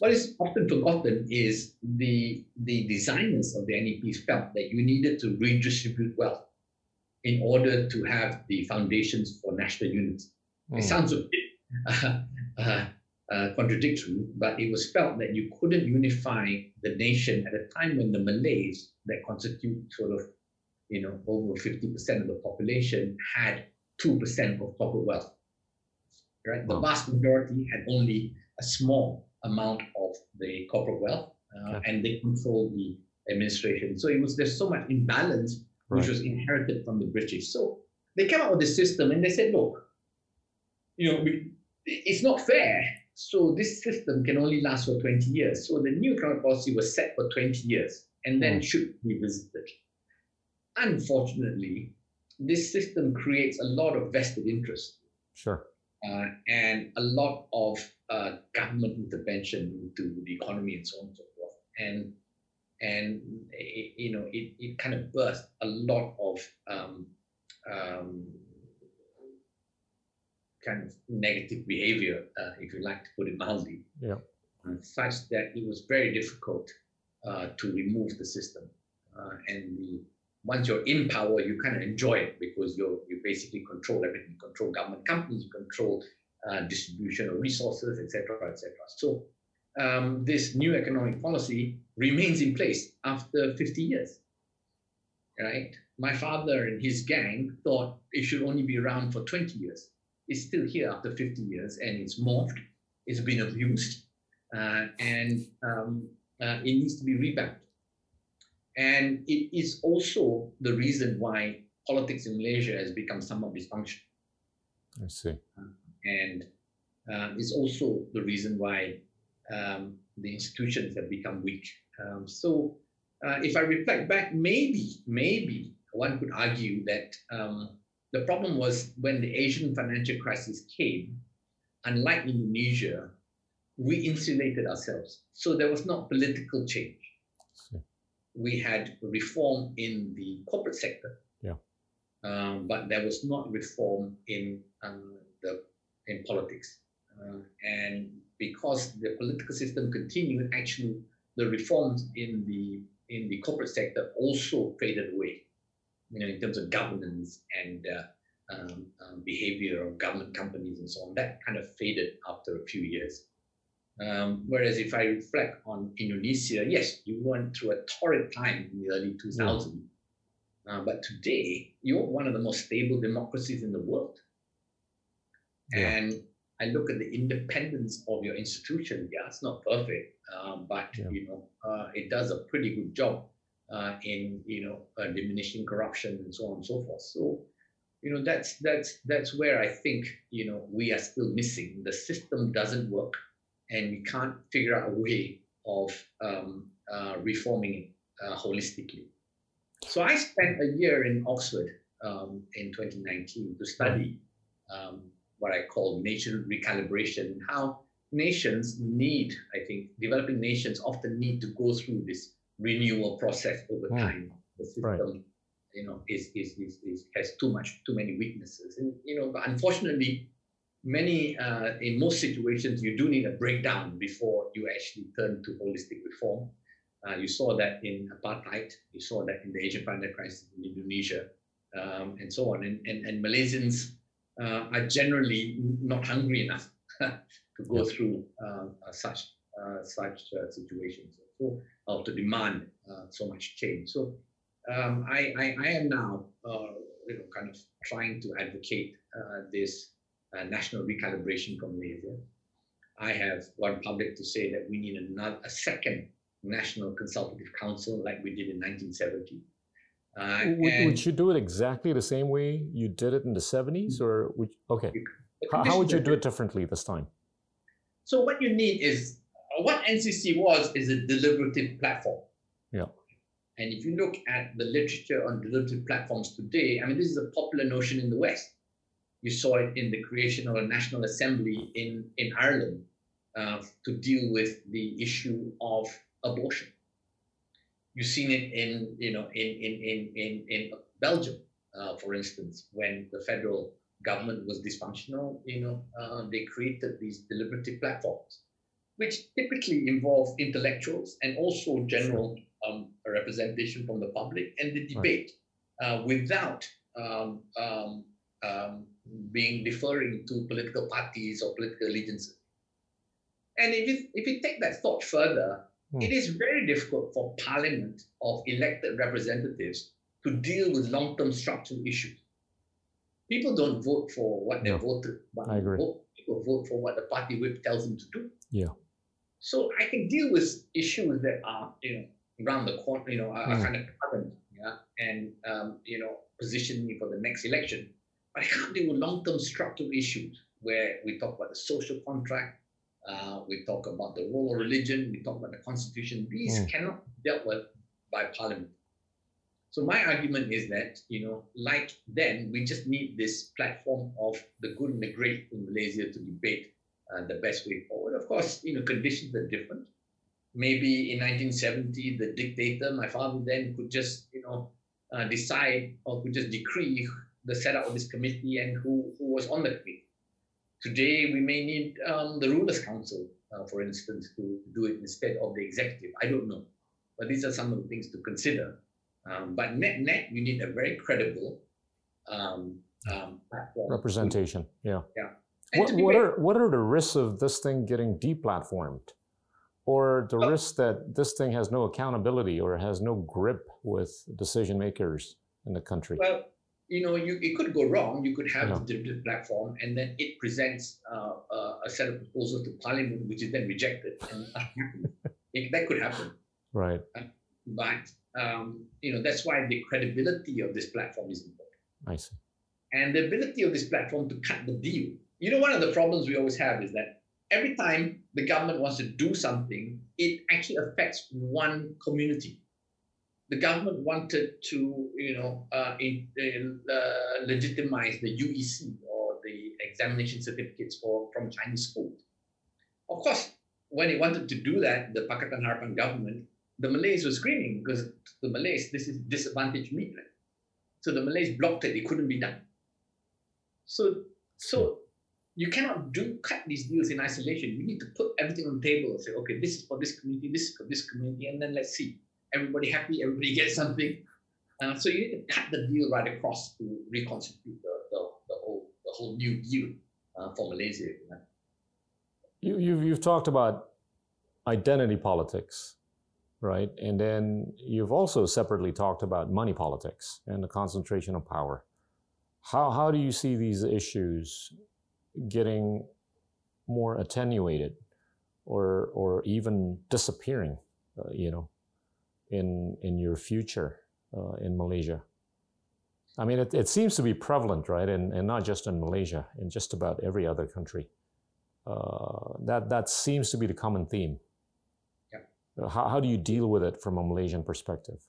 What is often forgotten is the, the designers of the NEP felt that you needed to redistribute wealth in order to have the foundations for national unity. Mm. It hmm. sounds a bit (laughs) uh, uh, contradictory, but it was felt that you couldn't unify the nation at a time when the Malays, that constitute sort of, you know, over 50% of the population, had 2% of corporate wealth. Right? The vast majority had only a small amount of the corporate wealth uh, okay. and they controlled the administration. So it was there's so much imbalance which right. was inherited from the British. So they came up with a system and they said, look, you know, we, it's not fair. So this system can only last for 20 years. So the new economic policy was set for 20 years and then mm. should be visited. Unfortunately, this system creates a lot of vested interest. Sure. Uh, and a lot of uh, government intervention into the economy and so on and so forth. And and it, you know it, it kind of birthed a lot of um, um, kind of negative behavior, uh, if you like to put it mildly. Yeah. Such that it was very difficult uh, to remove the system, uh, and the once you're in power, you kind of enjoy it because you you basically control everything. You control government companies, you control uh, distribution of resources, etc., etc. So um, this new economic policy remains in place after 50 years. Right? My father and his gang thought it should only be around for 20 years. It's still here after 50 years, and it's morphed. It's been abused, uh, and um, uh, it needs to be revamped. And it is also the reason why politics in Malaysia has become somewhat dysfunctional. I see. and uh, it's also the reason why um, the institutions have become weak. Um, so, uh, if I reflect back, maybe, maybe one could argue that um, the problem was when the Asian financial crisis came, unlike Indonesia, we insulated ourselves. So there was not political change. We had reform in the corporate sector, yeah. Um, but there was not reform in um, the in politics. Uh, and because the political system continued, actually the reforms in the in the corporate sector also faded away. You know, in terms of governance and uh, um, um, behavior of government companies and so on, that kind of faded after a few years. Um, whereas if I reflect on Indonesia, yes, you went through a torrid time in the early 2000s, yeah. uh, but today you're one of the most stable democracies in the world. Yeah. And I look at the independence of your institution. Yeah, it's not perfect, um, but yeah. you know, uh, it does a pretty good job uh, in you know uh, diminishing corruption and so on and so forth. So, you know, that's that's that's where I think you know we are still missing. The system doesn't work, and we can't figure out a way of um, uh, reforming it uh, holistically. So I spent a year in Oxford um, in 2019 to study. Um, what I call nation recalibration, how nations need, I think, developing nations often need to go through this renewal process over mm. time. The system, right. you know, is, is, is, is, has too much, too many weaknesses. And, you know, unfortunately, many, uh, in most situations, you do need a breakdown before you actually turn to holistic reform. Uh, you saw that in apartheid, you saw that in the Asian Panda crisis in Indonesia, um, and so on. And, and, and Malaysians uh, are generally not hungry enough (laughs) to go through uh, uh, such such situations. So, or to demand so much change. So um, I, I, I, am now you know, kind of trying to advocate this national recalibration from Malaysia. I have gone public to say that we need another, a second National Consultative Council like we did in 1970. Uh, would, would, you do it exactly the same way you did it in the 70s mm. or would okay how, how, would you do it (laughs) differently this time so what you need is what ncc was is a deliberative platform yeah and if you look at the literature on deliberative platforms today i mean this is a popular notion in the west you saw it in the creation of a national assembly in in ireland uh, to deal with the issue of abortion. You've seen it in, you know, in, in, in, in, in Belgium, uh, for instance, when the federal government was dysfunctional, you know, uh, they created these deliberative platforms, which typically involve intellectuals and also general um, representation from the public and the debate uh, without um, um, um, being deferring to political parties or political allegiances. And if you, if you take that thought further, Hmm. It is very difficult for parliament of elected representatives to deal with long-term structural issues. People don't vote for what they voted, but I agree. Vote, people vote for what the party whip tells them to do. Yeah. So I can deal with issues that are, you know, around the corner, you know, are, mm. kind of current, yeah, and um, you know, position me for the next election. But I can't deal with long-term structural issues where we talk about the social contract, uh, we talk about the role of religion. We talk about the constitution. These mm. cannot be dealt with by parliament. So my argument is that you know, like then, we just need this platform of the good and the great in Malaysia to debate uh, the best way forward. Of course, you know, conditions are different. Maybe in 1970, the dictator, my father then, could just you know uh, decide or could just decree the setup of this committee and who, who was on the committee. Today, we may need um, the Rulers Council, uh, for instance, to do it instead of the executive. I don't know. But these are some of the things to consider. Um, but net net, you need a very credible um, um representation. Yeah. Yeah. what, what are what are the risks of this thing getting deplatformed, or the well, risk that this thing has no accountability or has no grip with decision makers in the country? Well, you know, you, it could go wrong. You could have the deliberative platform, and then it presents uh, uh, a set of proposals to Parliament, which is then rejected, and (laughs) it, that could happen. Right. Uh, but um, you know, that's why the credibility of this platform is important. I see. And the ability of this platform to cut the deal. You know, one of the problems we always have is that every time the government wants to do something, it actually affects one community the government wanted to, you know, uh, in, uh, legitimize the UEC or the examination certificates for from Chinese schools. Of course, when he wanted to do that, the Pakatan Harapan government, the Malays were screaming because the Malays, this is disadvantaged migrant. So the Malays blocked it, it couldn't be done. So, so you cannot do cut these deals in isolation. You need to put everything on the table and say, okay, this is for this community, this is for this community, and then let's see. Everybody happy, everybody (laughs) gets something. Uh, so you need to cut the deal right across to reconstitute the, the, the whole the whole new deal uh, for Malaysia. You know? You, you've, you've talked about identity politics, right? And then you've also separately talked about money politics and the concentration of power. How, how do you see these issues getting more attenuated or, or even disappearing, uh, you know, in, in your future uh, in Malaysia? I mean, it, it seems to be prevalent, right? And, and not just in Malaysia, in just about every other country. Uh, that that seems to be the common theme. Yeah. How, how do you deal with it from a Malaysian perspective?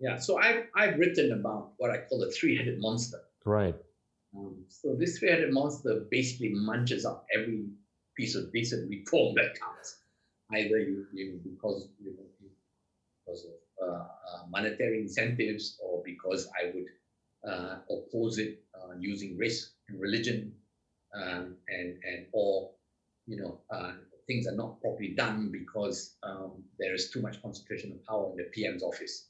Yeah, so I've, I've written about what I call the three-headed monster. Right. Um, so this three-headed monster basically munches up every piece of decent reform that comes. Either you, you because you know, because of uh, uh, monetary incentives, or because I would uh, oppose it uh, using race and religion, um, and and or you know, things are not properly done because um, there is too much concentration of power in the PM's office,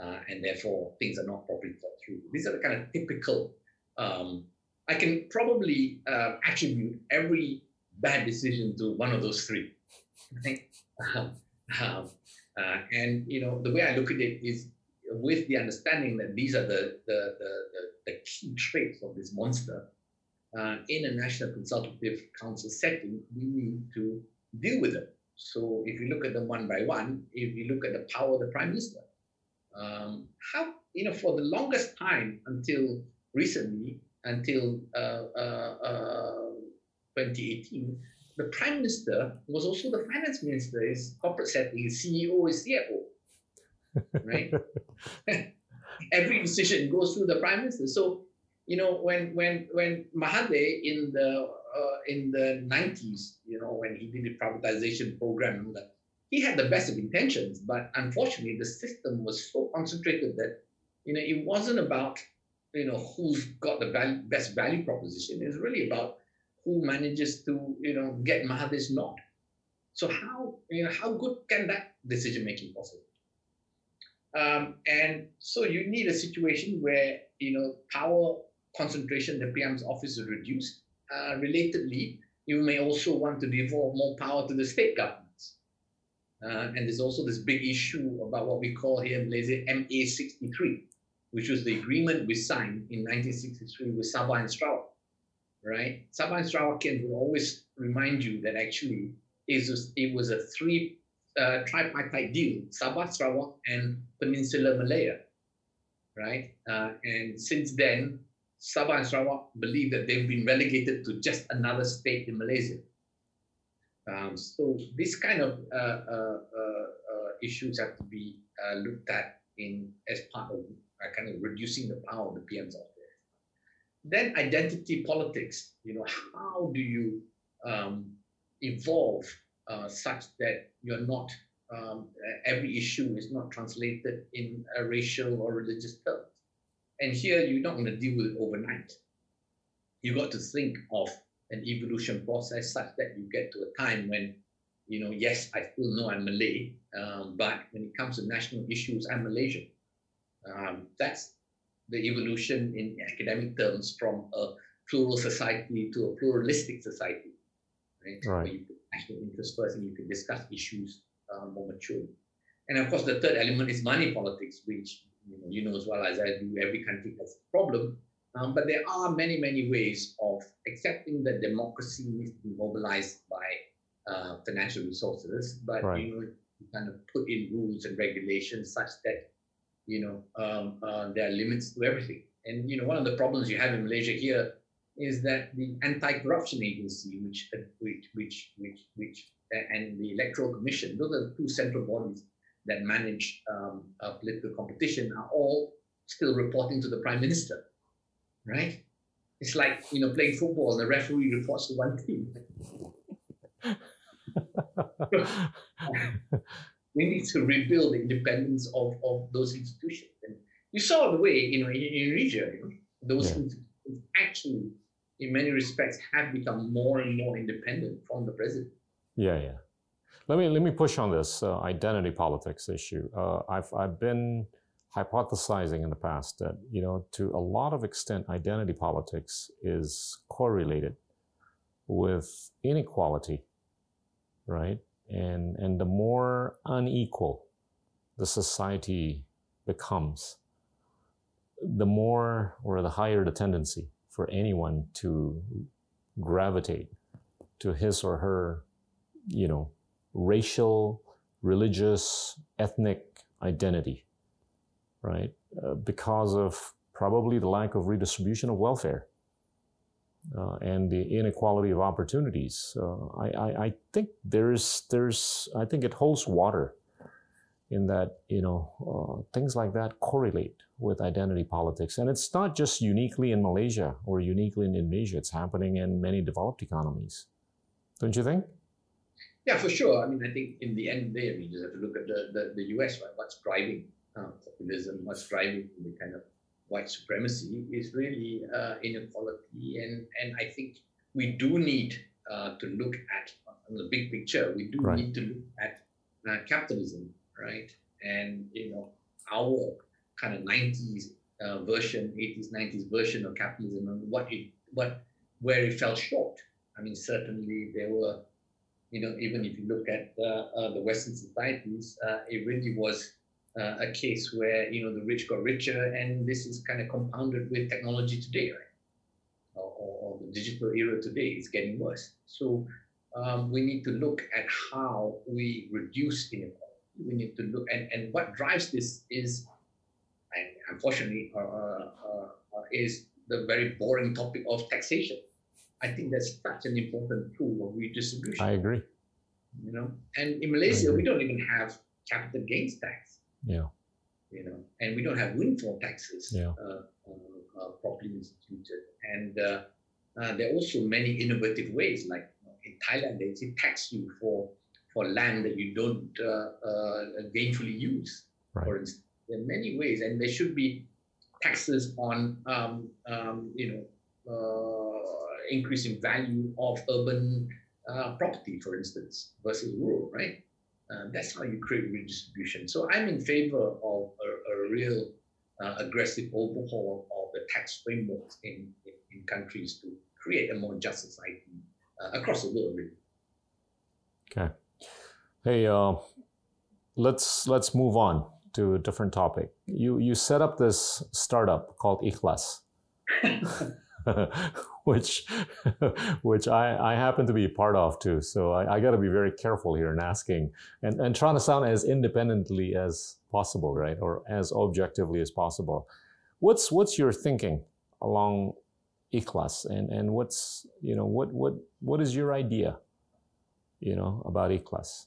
uh, and therefore things are not properly thought through. These are the kind of typical. Um, I can probably uh, attribute every bad decision to one of those three. (laughs) Um, um, uh, and you know, the way I look at it is with the understanding that these are the the, the, the, the key traits of this monster uh, in a national consultative council setting, we need to deal with them. So if you look at them one by one, if you look at the power of the prime minister, um, how you know for the longest time until recently, until uh, uh, uh 2018, the prime minister was also the finance minister. His corporate setting, his CEO, his CFO, right? (laughs) Every decision goes through the prime minister. So you know, when when when Mahathir in the uh, in the 90s, you know, when he did the privatization program, he had the best of intentions, but unfortunately, the system was so concentrated that you know it wasn't about you know who's got the value, best value proposition. It's really about who manages to you know get Mahathir's nod. So how you know how good can that decision making possible? Um, and so you need a situation where you know power concentration the PM's office is reduced. Uh, relatedly, you may also want to devolve more power to the state governments. Uh, and there's also this big issue about what we call here in Malaysia MA 63, which was the agreement we signed in 1963 with Sabah and Sarawak. Right? Sabah and Sarawak will always remind you that actually it was, it was a three uh, tripartite deal Sabah, Sarawak, and Peninsular Malaya. Right? Uh, and since then, Sabah and Sarawak believe that they've been relegated to just another state in Malaysia. Um, so these kind of uh, uh, uh, uh issues have to be looked at in as part of kind of reducing the power of the PM's. Then identity politics. You know, how do you um, evolve such that you're not um, every issue is not translated in a racial or religious terms? And here you're not going to deal with it overnight. You got to think of an evolution process such that you get to a time when, you know, yes, I still know I'm Malay, um, but when it comes to national issues, I'm Malaysian. Um, that's the evolution in academic terms from a plural society to a pluralistic society, right? right. Where you put national interest first and you can discuss issues uh, more maturely. And of course, the third element is money politics, which you know, you know as well as I do, every country has a problem. Um, but there are many, many ways of accepting that democracy needs to be mobilized by uh, financial resources, but right. you know, you kind of put in rules and regulations such that you know um, uh, there are limits to everything. And you know, one of the problems you have in Malaysia here is that the anti-corruption agency, which which which which which and the electoral commission, those are the two central bodies that manage um, political competition are all still reporting to the prime minister, right? It's like you know playing football and the referee reports to one team. (laughs) (laughs) we need to rebuild the independence of, of those institutions. And you saw the way, you know, in, in Indonesia, you know, those yeah. institutions actually, in many respects, have become more and more independent from the president. Yeah, yeah. Let me let me push on this uh, identity politics issue. Uh, I've I've been hypothesizing in the past that you know to a lot of extent identity politics is correlated with inequality, right? And and the more unequal the society becomes, the more or the higher the tendency for anyone to gravitate to his or her, you know, racial, religious, ethnic identity, right? Uh, because of probably the lack of redistribution of welfare uh, and the inequality of opportunities. Uh, I, I, I, think there's, there's, I think it holds water in that, you know, uh, things like that correlate with identity politics. And it's not just uniquely in Malaysia or uniquely in Indonesia, it's happening in many developed economies. Don't you think? Yeah, for sure. I mean, I think in the end, there, you just have to look at the, the, the US, right? What's driving uh, populism, what's driving the kind of white supremacy is really uh, inequality. And, and I think we do need uh, to look at, the big picture, we do right. need to look at uh, capitalism, right? And, you know, our kind of 90s uh, version, 80s, 90s version of capitalism and what it, what, where it fell short. I mean, certainly there were you know, even if you look at uh, uh, the Western societies, uh, it really was a case where, you know, the rich got richer, and this is kind of compounded with technology today, right? Or, or the digital era today is getting worse. So um, we need to look at how we reduce inequality. We need to look, and, and what drives this is, and unfortunately, uh, uh, uh, is the very boring topic of taxation. I think that's such an important tool of redistribution. I agree. You know, and in Malaysia, we don't even have capital gains tax. Yeah. You know, and we don't have windfall taxes yeah. uh, uh, uh, properly instituted. And uh, uh, there are also many innovative ways, like in Thailand, they tax you for for land that you don't uh, gainfully use. Right. For instance, there are many ways, and there should be taxes on, um, um, you know increase in value of urban uh, property, for instance, versus rural, right? Uh, that's how you create redistribution. So I'm in favor of a, a real uh, aggressive overhaul of the tax frameworks in, in, in, countries to create a more just society uh, across the world, really. Okay. Hey, uh, let's let's move on to a different topic. You you set up this startup called Ikhlas. (laughs) (laughs) which (laughs) which I, I happen to be part of too. So I, I got to be very careful here in asking and, and trying to sound as independently as possible, right, or as objectively as possible. What's what's your thinking along Ikhlas and and what's you know what what what is your idea, you know, about Ikhlas?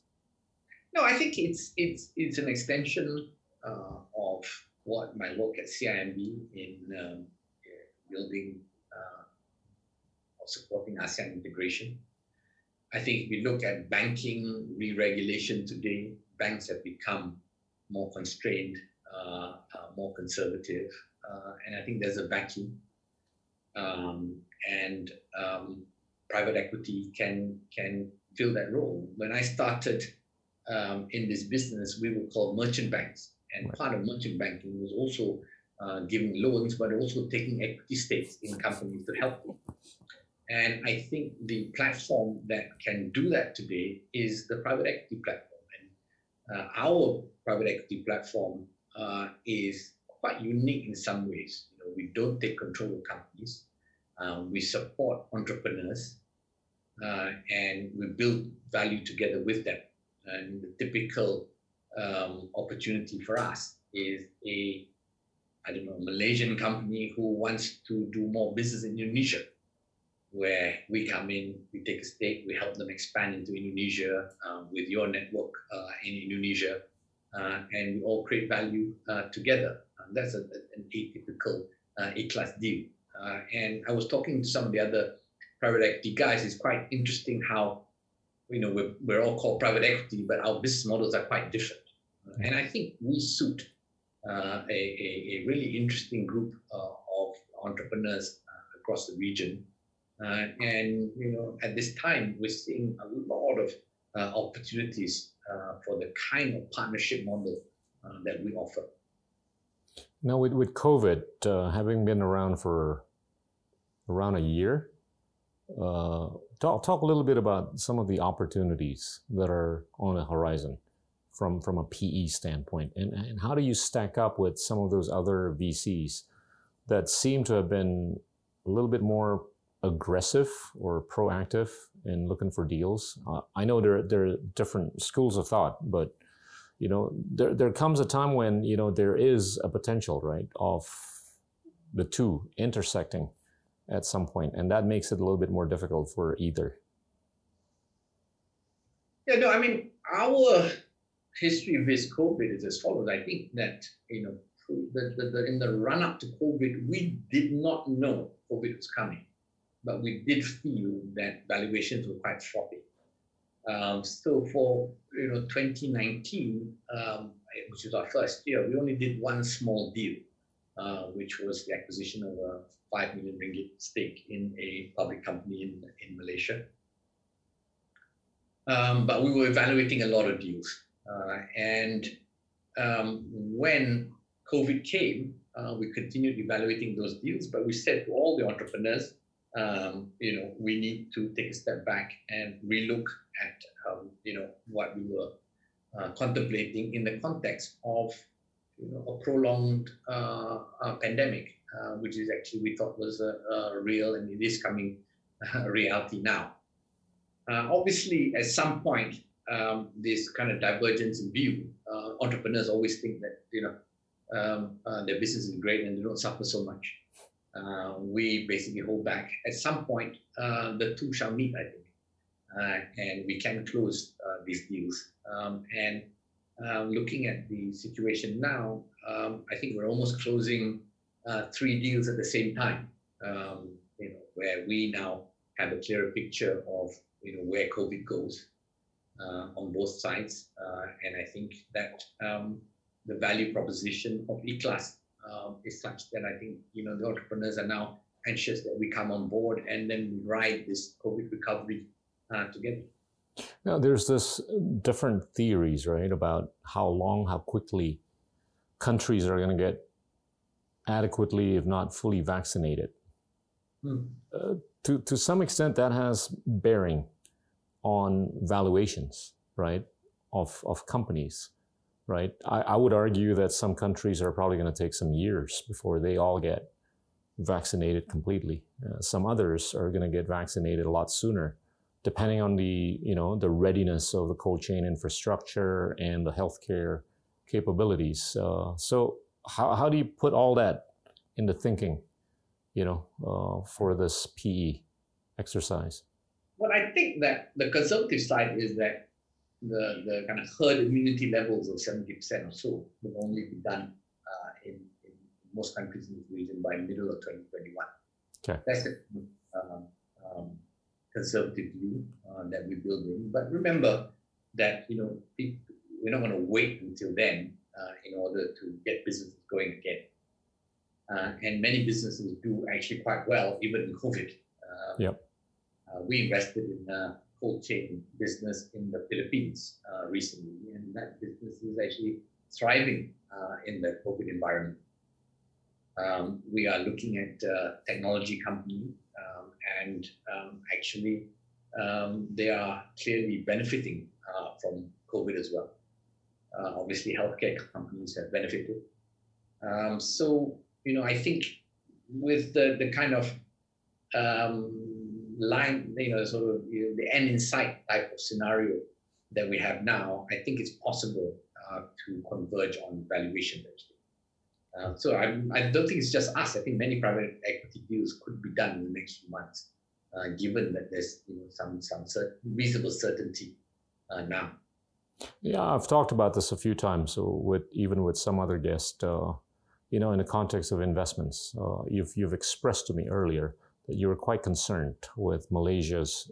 No, I think it's it's it's an extension uh, of what my work at CIMB in um, building supporting ASEAN integration. I think if we look at banking re-regulation today, banks have become more constrained, uh, uh, more conservative, uh, and I think there's a vacuum. Um, and um, private equity can can fill that role. When I started um, in this business, we were called merchant banks, and part of merchant banking was also uh, giving loans, but also taking equity stakes in companies to help them. And I think the platform that can do that today is the private equity platform. And uh, our private equity platform uh, is quite unique in some ways. You know, we don't take control of companies. Um, we support entrepreneurs uh, and we build value together with them. And the typical um, opportunity for us is a, I don't know, Malaysian company who wants to do more business in Indonesia where we come in, we take a stake, we help them expand into Indonesia um, with your network uh, in Indonesia, uh, and we all create value uh, together. that's a, an atypical uh, Ikhlas deal Uh, and I was talking to some of the other private equity guys. It's quite interesting how, you know, we're, we're all called private equity, but our business models are quite different. Uh, and I think we suit a, a, a, really interesting group of entrepreneurs across the region. Uh, and, you know, at this time, we're seeing a lot of opportunities for the kind of partnership model that we offer. Now, with, with COVID uh, having been around for around a year, uh, talk, talk a little bit about some of the opportunities that are on the horizon from, from a PE standpoint. And, and how do you stack up with some of those other VCs that seem to have been a little bit more aggressive or proactive in looking for deals? Uh, I know there, there are different schools of thought, but you know, there, there comes a time when, you know, there is a potential, right, of the two intersecting at some point, and that makes it a little bit more difficult for either. Yeah, no, I mean, our history with COVID is as follows. I think that, you know, the, the, the, in the run up to COVID, we did not know COVID was coming, but we did feel that valuations were quite frothy. Um, so for you know 2019, um, which is our first year, we only did one small deal, uh, which was the acquisition of a five million ringgit stake in a public company in in Malaysia. Um, but we were evaluating a lot of deals, uh, and um, when COVID came, uh, we continued evaluating those deals. But we said to all the entrepreneurs, um, you know, we need to take a step back and relook at, um, you know, what we were uh, contemplating in the context of, you know, a prolonged uh, uh, pandemic, uh, which is actually we thought was real and it is coming (laughs) reality now. Uh, obviously, at some point, um, this kind of divergence in view, uh, entrepreneurs always think that, you know, um, their business is great and they don't suffer so much uh, we basically hold back. At some point, uh, the two shall meet, I think, uh, and we can close uh, these deals. Um, and uh, looking at the situation now, um, I think we're almost closing uh, three deals at the same time. Um, you know, where we now have a clearer picture of you know where COVID goes on both sides, and I think that um, the value proposition of Ikhlas um, is such that I think you know the entrepreneurs are now anxious that we come on board and then we ride this COVID recovery uh, together. Now, there's this different theories, right, about how long, how quickly countries are going to get adequately, if not fully, vaccinated. Hmm. Uh, to to some extent, that has bearing on valuations, right, of of companies right? I, I would argue that some countries are probably going to take some years before they all get vaccinated completely. Uh, some others are going to get vaccinated a lot sooner, depending on the you know the readiness of the cold chain infrastructure and the healthcare capabilities. Uh, so how how do you put all that into thinking, you know, uh, for this PE exercise? Well, I think that the conservative side is that the, the kind of herd immunity levels of 70% or so will only be done uh, in, in, most countries in the region by middle of 2021. Okay. That's a um, um, conservative view uh, that we're building. But remember that, you know, we're not going to wait until then uh, in order to get businesses going again. Uh, and many businesses do actually quite well, even in COVID. Uh, yep. Uh, we invested in cold chain business in the Philippines uh, recently, and that business is actually thriving uh, in the COVID environment. Um, we are looking at uh, technology company, um, and um, actually um, they are clearly benefiting uh, from COVID as well. Uh, obviously, healthcare companies have benefited. Um, so, you know, I think with the, the kind of um, line, you know, sort of you know, the end in sight type of scenario that we have now, I think it's possible uh, to converge on valuation. Uh, so I, I don't think it's just us. I think many private equity deals could be done in the next few months, uh, given that there's you know some some cert- reasonable certainty uh, now. Yeah, I've talked about this a few times. So with even with some other guests, uh, you know, in the context of investments, uh, you've, you've expressed to me earlier you were quite concerned with Malaysia's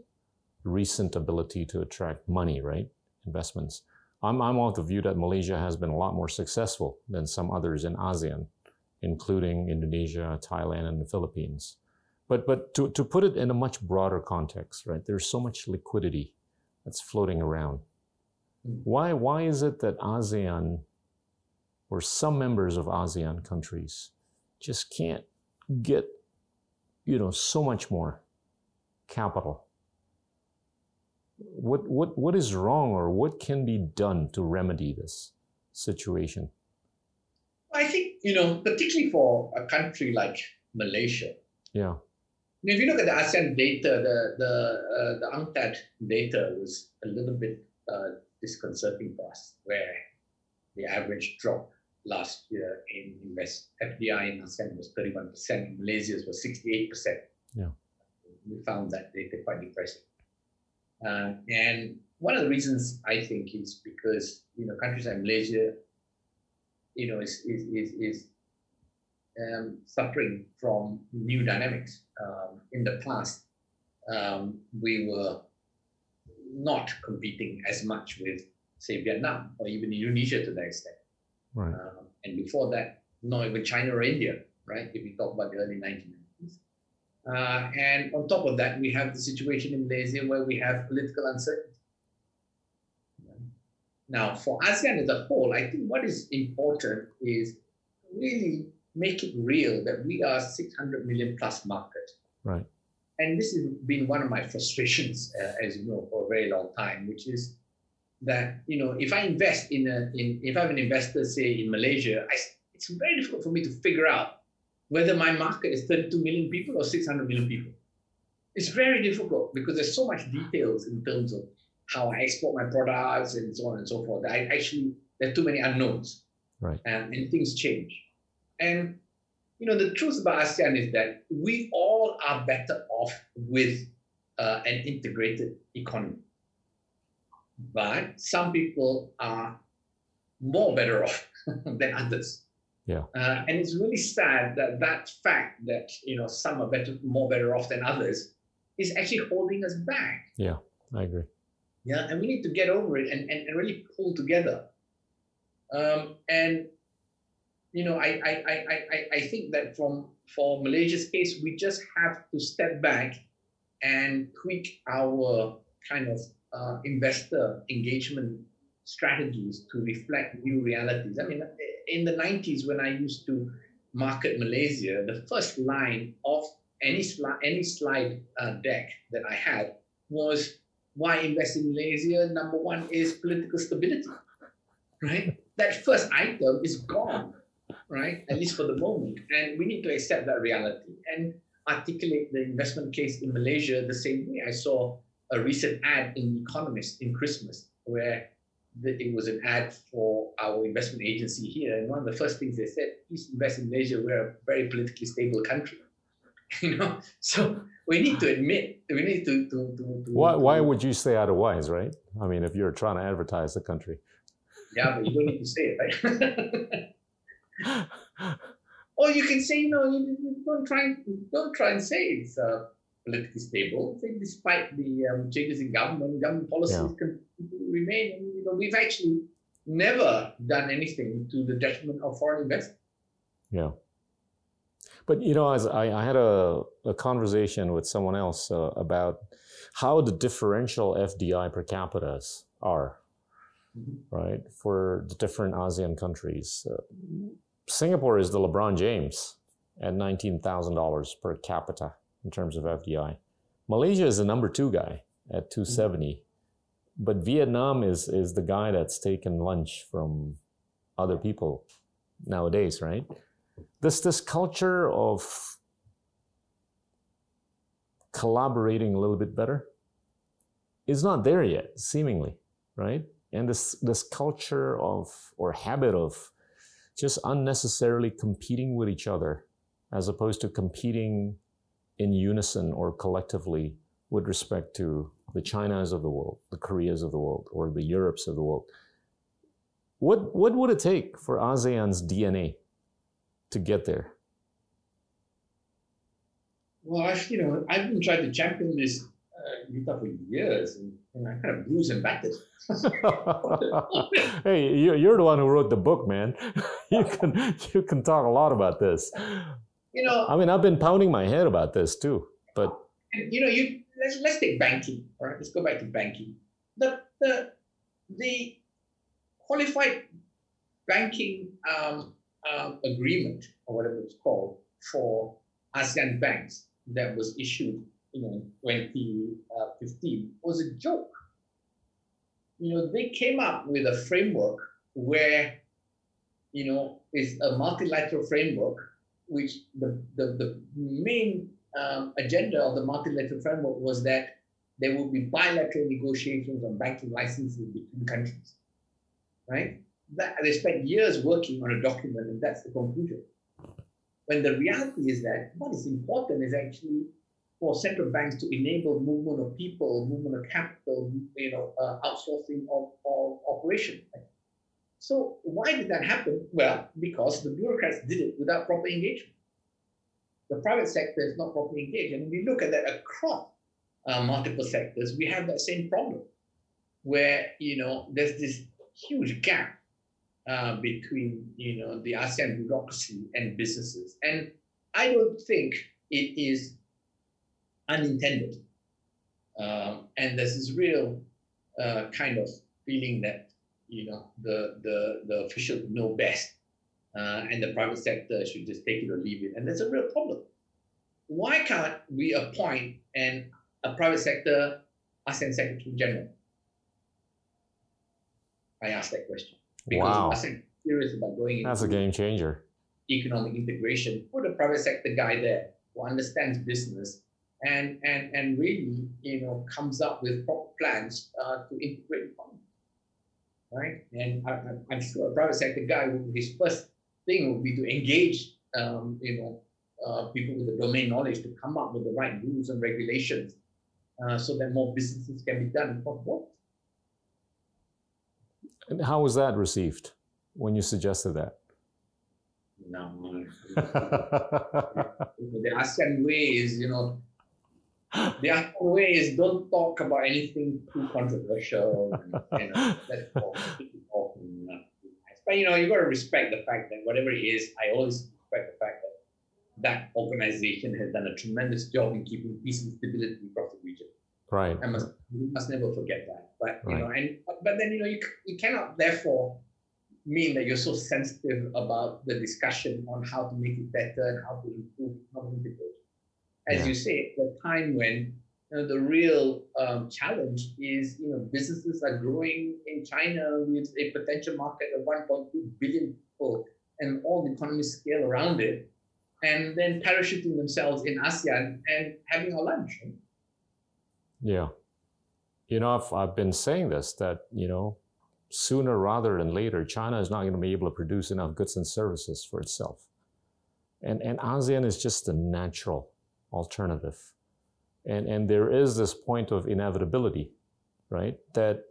recent ability to attract money, right? Investments. I'm, I'm of the view that Malaysia has been a lot more successful than some others in ASEAN, including Indonesia, Thailand, and the Philippines. But, but to, to put it in a much broader context, right, there's so much liquidity that's floating around. Why, why is it that ASEAN or some members of ASEAN countries just can't get, you know, so much more capital? What, what, what is wrong or what can be done to remedy this situation? I think, you know, particularly for a country like Malaysia. Yeah. If you look at the ASEAN data, the the uh, the UNCTAD data was a little bit uh, disconcerting for us, where the average drop last year in invest FDI in ASEAN was 31%, in Malaysia's was 68%. Yeah. We found that data quite depressing. Uh, and one of the reasons I think is because you know countries like Malaysia, you know, is is is, is um, suffering from new dynamics. Um, in the past, um, we were not competing as much with, say, Vietnam or even Indonesia to that extent. Right. Um, and before that, not even China or India, right? If we talk about the early 1990s. Uh, and on top of that, we have the situation in Malaysia where we have political uncertainty. Now, for ASEAN as a whole, I think what is important is really make it real that we are 600 million plus market. Right. And this has been one of my frustrations, uh, as you know, for a very long time, which is that you know if I invest in a in if I'm an investor, say in Malaysia, I, it's very difficult for me to figure out whether my market is 32 million people or 600 million people. It's very difficult because there's so much details in terms of how I export my products and so on and so forth. I actually there are too many unknowns, right? And, and things change. And you know, the truth about ASEAN is that we all are better off with uh, an integrated economy. But some people are more better (laughs) off than others. Yeah. Uh, and it's really sad that that fact that you know some are better, more better off than others, is actually holding us back. Yeah, I agree. Yeah, and we need to get over it and, and, and really pull together. Um, and you know, I, I, I, I, I think that from for Malaysia's case, we just have to step back and tweak our kind of uh, investor engagement strategies to reflect new realities. I mean, in the 90s, when I used to market Malaysia, the first line of any slide, any slide uh, deck that I had was why invest in Malaysia? Number one is political stability, right? That first item is gone right? At least for the moment. And we need to accept that reality and articulate the investment case in Malaysia the same way. I saw a recent ad in Economist in Christmas where the, it was an ad for our investment agency here. And one of the first things they said, is invest in Malaysia. We're a very politically stable country. (laughs) you know, so we need to admit, we need to. to, to, to why, why would you say otherwise, right? I mean, if you're trying to advertise the country. Yeah, but you don't need to say it, right? (laughs) or you can say, no. you know, don't try, don't try and say it's uh, politically stable. Say despite the um, changes in government, government policies yeah. can remain. And, you know, we've actually never done anything to the detriment of foreign investment. Yeah. But you know, as I, I had a, a conversation with someone else uh, about how the differential FDI per capita are, mm-hmm. right, for the different ASEAN countries. Uh, Singapore is the LeBron James at $19,000 per capita in terms of FDI. Malaysia is the number two guy at 270. But Vietnam is, is the guy that's taken lunch from other people nowadays, right? This, this culture of collaborating a little bit better is not there yet, seemingly, right? And this, this culture of, or habit of just unnecessarily competing with each other as opposed to competing in unison or collectively with respect to the Chinas of the world, the Koreas of the world, or the Europes of the world. What, what would it take for ASEAN's DNA to get there? Well, actually, you know, I've been trying to champion this uh, for years, and, and, I kind of bruised and battered. (laughs) hey, you're the one who wrote the book, man. (laughs) you can you can talk a lot about this. You know, I mean, I've been pounding my head about this too, but you know, you let's let's take banking. All right, let's go back to banking. The the the qualified banking um, um, agreement or whatever it's called for ASEAN banks that was issued you know, 2015 was a joke. You know, they came up with a framework where, you know, it's a multilateral framework, which the, the, the main um, agenda of the multilateral framework was that there will be bilateral negotiations on banking licenses between countries, right? That, they spent years working on a document, and that's the conclusion. When the reality is that what is important is actually for central banks to enable movement of people, movement of capital, you know, uh, outsourcing of, of operation. So why did that happen? Well, because the bureaucrats did it without proper engagement. The private sector is not properly engaged, and we look at that across uh, multiple sectors, we have that same problem, where you know there's this huge gap uh, between you know the ASEAN bureaucracy and businesses, and I don't think it is unintended. Um, and there's this real uh, kind of feeling that you know the the the officials know best, uh, and the private sector should just take it or leave it, and that's a real problem. Why can't we appoint an a private sector ASEAN Secretary General? I asked that question because wow. ASEAN serious about going That's a game changer. Economic integration. Put a private sector guy there who understands business and and and really you know comes up with proper plans uh, to integrate economy, right? And I, am sure a private sector guy, his first thing would be to engage um, you know uh, people with the domain knowledge to come up with the right rules and regulations uh, so that more businesses can be done across borders. And how was that received when you suggested that? No, (laughs) the ASEAN way is, you know, (gasps) the other way is don't talk about anything too controversial. And, you know, (laughs) let's talk, talk and, uh, but you know, you got to respect the fact that whatever it is, I always respect the fact that that organization has done a tremendous job in keeping peace and stability across the region. Right. I must we must never forget that. But you right. know, and but then you know, you you cannot therefore mean that you're so sensitive about the discussion on how to make it better and how to improve economic integration as yeah. you say, the time when you know, the real um, challenge is, you know, businesses are growing in China with a potential market of 1.2 billion people and all the economy scale around it, and then parachuting themselves in ASEAN and having a lunch. Yeah. You know, I've, I've been saying this that, you know, sooner rather than later, China is not going to be able to produce enough goods and services for itself. And, and ASEAN is just a natural alternative. And, and there is this point of inevitability, right? That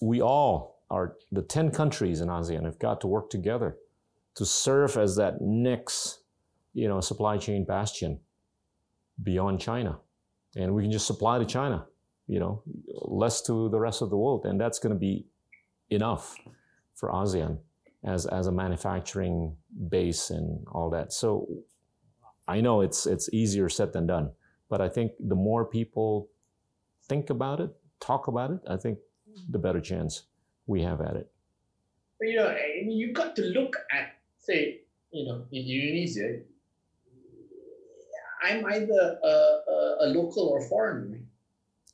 we all are, the 10 countries in ASEAN have got to work together to serve as that next, you know, supply chain bastion beyond China. And we can just supply to China, you know, less to the rest of the world. And that's going to be enough for ASEAN as, as a manufacturing base and all that. So I know it's it's easier said than done, but I think the more people think about it, talk about it, I think the better chance we have at it. But you know, I mean, you got to look at, say, you know, in Indonesia, I'm either a, a, a local or foreigner.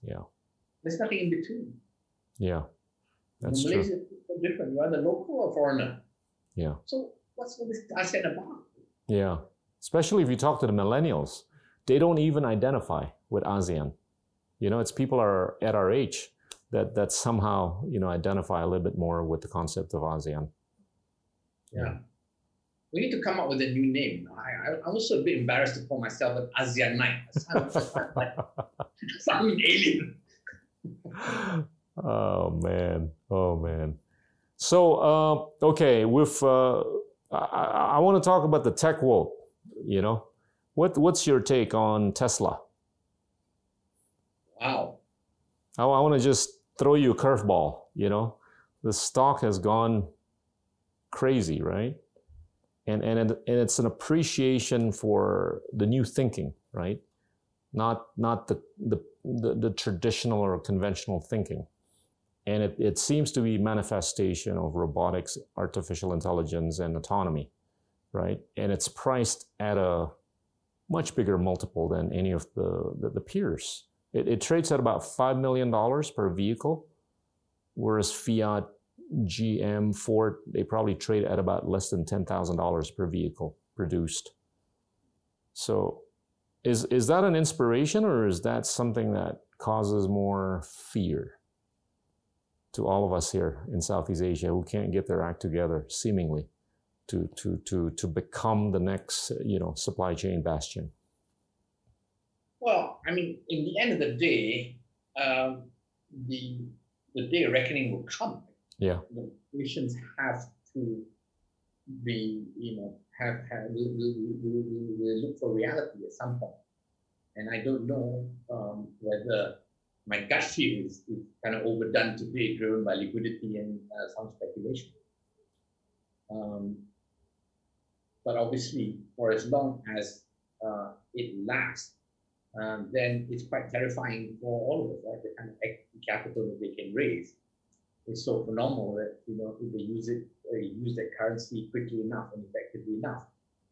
Yeah. There's nothing in between. Yeah, that's Malaysia true. different. You're either local or foreigner. Yeah. So what's all this ASEAN about? Yeah especially if you talk to the millennials, they don't even identify with ASEAN. You know, it's people are at our age that that somehow you know identify a little bit more with the concept of ASEAN. Yeah. We need to come up with a new name. I, I, am also a bit embarrassed to call myself an ASEANite. (laughs) I'm (laughs) an alien. (laughs) oh man, oh man. So uh, okay, with uh, I, I want to talk about the tech world. You know, what what's your take on Tesla? Wow. I, I want to just throw you a curveball. You know, the stock has gone crazy, right? And and it, and it's an appreciation for the new thinking, right? Not not the the the, the traditional or conventional thinking. And it, it seems to be manifestation of robotics, artificial intelligence, and autonomy, right? And it's priced at a much bigger multiple than any of the, the, the peers. It, it trades at about $5 million per vehicle, whereas Fiat, GM, Ford, they probably trade at about less than $10,000 per vehicle produced. So is, is that an inspiration or is that something that causes more fear? to all of us here in Southeast Asia who can't get their act together, seemingly, to to to to become the next you know supply chain bastion? Well, I mean, in the end of the day, um, the the day of reckoning will come. Yeah, the nations have to be, you know, have have will, will, will, will look for reality at some point, and I don't know um, whether my gut feel is, is kind of overdone today, driven by liquidity and uh, some speculation. Um, but obviously, for as long as uh, it lasts, um, then it's quite terrifying for all of us, right? The kind of equity capital that they can raise is so phenomenal that you know if they use it, uh, use that currency quickly enough and effectively enough,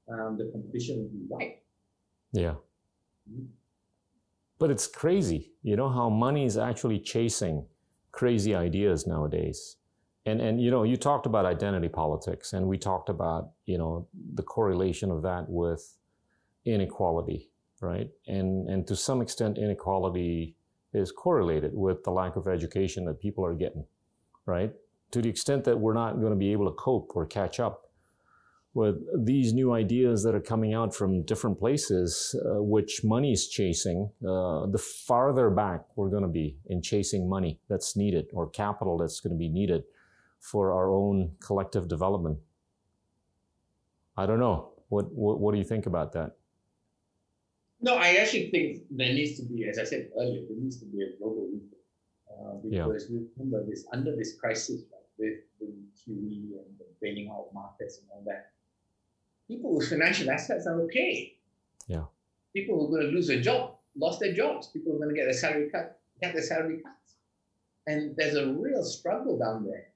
um, the competition will be wiped. Yeah. Mm-hmm. But it's crazy, you know, how money is actually chasing crazy ideas nowadays. And, and you know, you talked about identity politics, and we talked about, you know, the correlation of that with inequality, right? And, and to some extent, inequality is correlated with the lack of education that people are getting, right? To the extent that we're not going to be able to cope or catch up with these new ideas that are coming out from different places, uh, which money is chasing, uh, the farther back we're going to be in chasing money that's needed or capital that's going to be needed for our own collective development. I don't know. What, what, what do you think about that? No, I actually think there needs to be, as I said earlier, there needs to be a global movement. Uh, because yeah. remember this under this crisis, right, with the QE and the bailing out markets and all that, people with financial assets are okay. Yeah. People who are going to lose their job lost their jobs. People are going to get their salary cut, get their salary cuts. And there's a real struggle down there.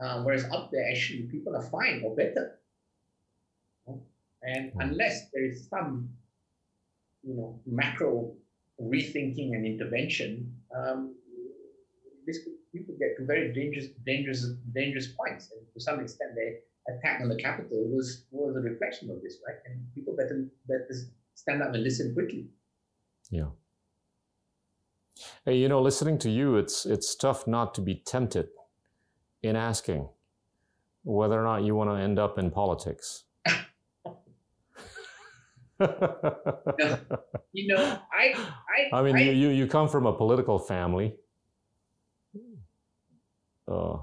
Uh, whereas up there, actually, people are fine or better. And hmm. unless there is some, you know, macro rethinking and intervention, um, this could, people get to very dangerous, dangerous, dangerous points. And to some extent, they attack on the capital was was a reflection of this, right? And people better better stand up and listen quickly. Yeah. Hey, you know, listening to you, it's it's tough not to be tempted in asking whether or not you want to end up in politics. no, (laughs) you know, I, I, I mean, I, you, you, you come from a political family. Uh,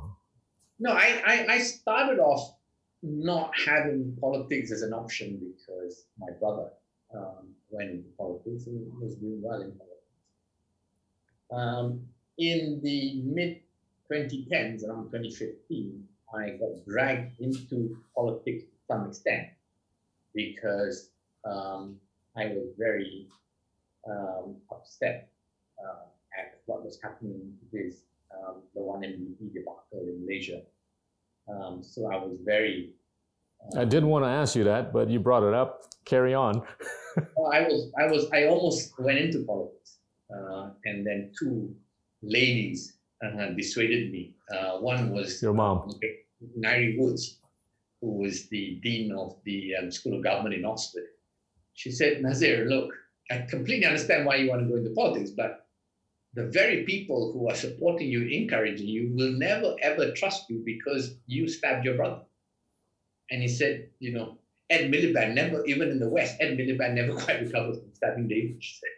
no, I, I, I started off not having politics as an option because my brother um, went into politics and was doing well in politics. Um, in the mid 2010s, around 2015, I got dragged into politics to some extent because um, I was very um, upset uh, at what was happening with um, the one MDB debacle in Malaysia. Um, so I was very. Uh, I didn't want to ask you that, but you brought it up. Carry on. (laughs) well, I was, I was, I almost went into politics, uh, and then two ladies uh, dissuaded me. Uh, one was your mom, Ngaire Woods, who was the dean of the um, School of Government in Oxford. She said, Nazir, look, I completely understand why you want to go into politics, but the very people who are supporting you, encouraging you, will never ever trust you because you stabbed your brother. And he said, you know, Ed Miliband never, even in the West, Ed Miliband never (laughs) quite recovered from stabbing David, she said.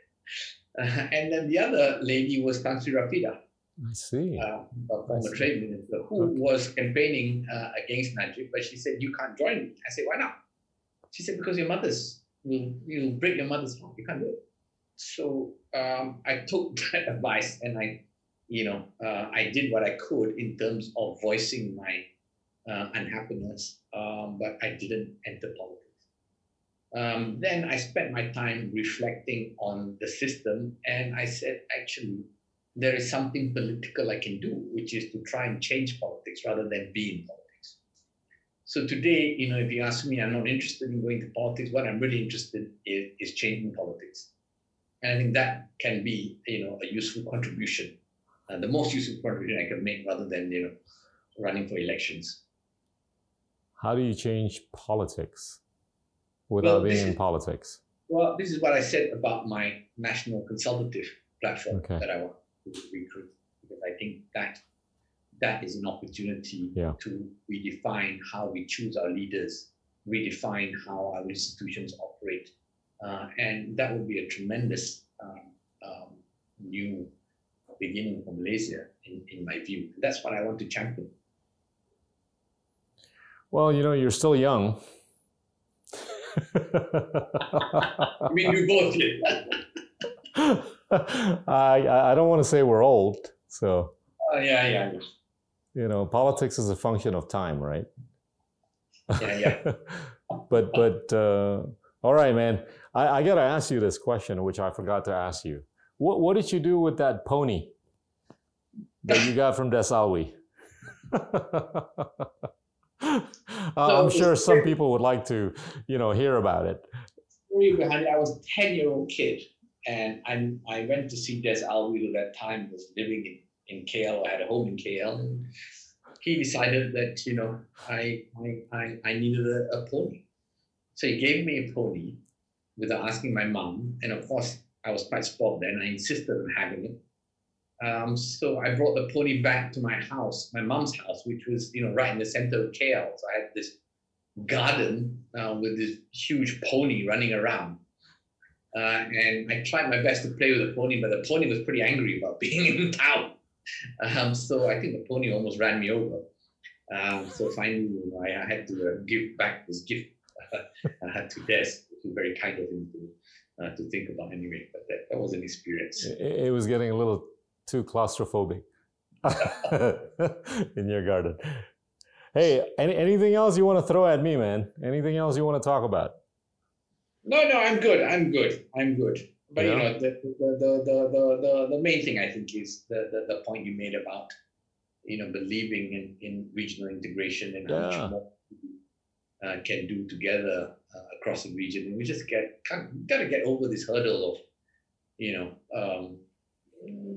Uh, and then the other lady was Tan Sri Rafidah. I see. Uh, a former see. trade minister who Okay. was campaigning uh, against Najib, but she said, You can't join me. I said, Why not? She said, Because your mother's, will you'll break your mother's heart. You can't do it. So um, I took (laughs) that advice and I, you know, uh, I did what I could in terms of voicing my uh, unhappiness, um, but I didn't enter politics. Um, then I spent my time reflecting on the system, and I said, actually, there is something political I can do, which is to try and change politics rather than be in politics. So today, you know, if you ask me, I'm not interested in going to politics. What I'm really interested in is changing politics, and I think that can be, you know, a useful contribution, uh, the most useful contribution I can make, rather than you know, running for elections. How do you change politics without Well, being in is- politics? Well, this is what I said about my national consultative platform Okay. that I want to recruit because I think that that is an opportunity Yeah. to redefine how we choose our leaders, redefine how our institutions operate, uh, and that would be a tremendous um, um, new beginning for Malaysia, in, in my view. That's what I want to champion. Well, you know, you're still young. (laughs) I mean, we both did. (laughs) (laughs) I I don't want to say we're old, so Uh, yeah, yeah, you know, politics is a function of time, right? Yeah, yeah. (laughs) but but uh, all right, man. I, I gotta ask you this question, which I forgot to ask you. What what did you do with that pony that you got from Des Alwi? (laughs) I'm sure some people would like to, you know, hear about it. behind it, I was a 10 year old kid and I, I went to see Des Alwi who at that time was living in, in KL, I had a home in KL. And he decided that, you know, I, I, I, I needed a, a pony. So he gave me a pony without asking my mom. And of course, I was quite spoiled then. I insisted on having it. Um, so I brought the pony back to my house, my mom's house, which was, you know, right in the center of KL. So I had this garden uh, with this huge pony running around. Uh, and I tried my best to play with the pony, but the pony was pretty angry about (laughs) being in town. Um, so I think the pony almost ran me over. Um, so finally, you know, I, I had to uh, give back this gift (laughs) uh, to Des, which was very kind of him to, uh, to think about anyway. But that, that was an experience. It, it was getting a little too claustrophobic (laughs) in your garden. Hey, any, anything else you want to throw at me, man? Anything else you want to talk about? No, no, I'm good. I'm good. I'm good. But you know, the the, the, the, the, the, the main thing I think is the, the, the point you made about you know believing in, in regional integration and how much more we uh, can do together uh, across the region. And we just get kind of, got to get over this hurdle of you know um,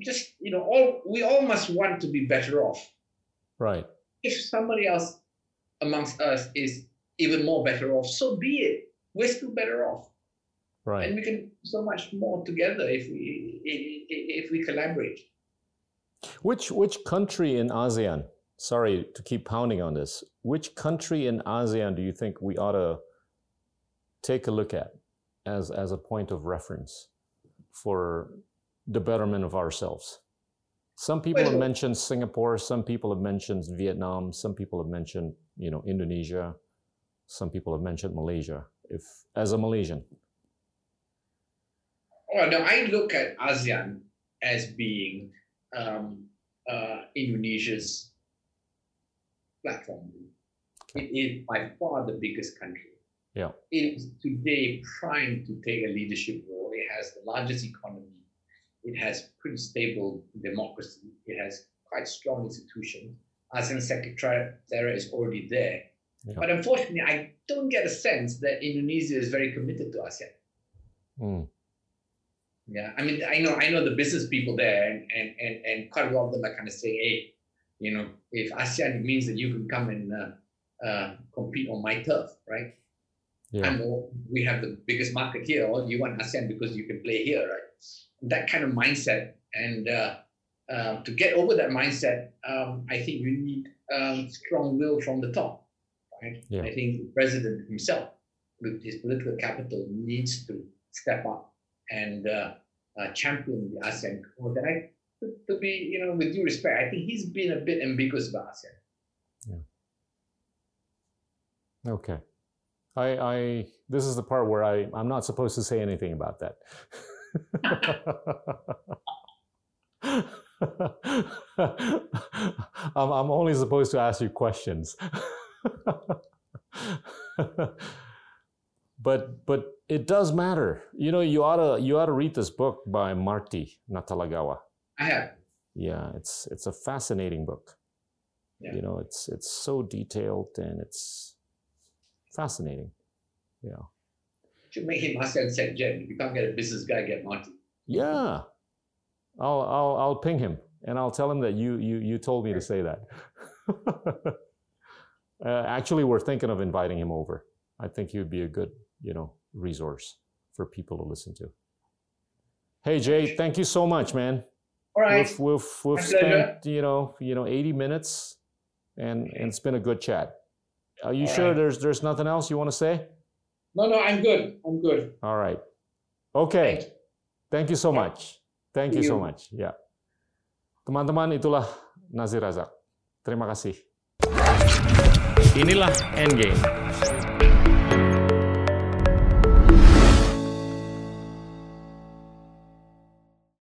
just you know all we all must want to be better off. Right. If somebody else amongst us is even more better off, so be it. We're still better off Right. and we can do so much more together if we if we collaborate. Which which country in ASEAN? Sorry to keep pounding on this. Which country in ASEAN do you think we ought to take a look at as as a point of reference for the betterment of ourselves? Some people have mentioned Singapore. Some people have mentioned Vietnam. Some people have mentioned you know Indonesia. Some people have mentioned Malaysia. If as a Malaysian, Well, no, I look at ASEAN as being um, uh, Indonesia's platform. It is by far the biggest country. Yeah. It is today primed to take a leadership role. It has the largest economy. It has pretty stable democracy. It has quite strong institutions. ASEAN Secretariat is already there. Yeah. But unfortunately, I don't get a sense that Indonesia is very committed to ASEAN. Hmm, Yeah, I mean, I know, I know the business people there, and and and, and quite a lot of them are kind of saying, hey, you know, if ASEAN means that you can come and uh, uh, compete on my turf, right? yeah, And well, we have the biggest market here. Or you want ASEAN because you can play here, right? That kind of mindset, and uh, uh, to get over that mindset, um, I think you need um, strong will from the top, right? Yeah. I think the president himself, with his political capital, needs to step up and uh, uh, champion the ASEAN cause. And I, to, to be, you know, with due respect, I think he's been a bit ambiguous about ASEAN. Okay. I, I this is the part where I, I'm not supposed to say anything about that. (laughs) (laughs) I'm, I'm only supposed to ask you questions. (laughs) (laughs) but but it does matter. You know, you ought to you ought to read this book by Marty Natalegawa. I have. Yeah, it's it's a fascinating book. Yeah. You know, it's it's so detailed and it's fascinating. Yeah. Should make him ask ASEAN Secgen. If you can't get a business guy, get Marty. Yeah. I'll I'll I'll ping him and I'll tell him that you you you told me to say that. (laughs) uh, actually, we're thinking of inviting him over. I think he would be a good you know resource for people to listen to. Hey Jay, thank you so much, man. All right. We've we've, we've spent you know you know 80 minutes, and and it's been a good chat. Are you All sure right. there's there's nothing else you want to say? No, no, I'm good. I'm good. All right. Okay. Thanks. Thank you so Yeah. much. Thank See you so much. Ya. Teman-teman, itulah Nazir Razak. Terima kasih. Inilah Endgame.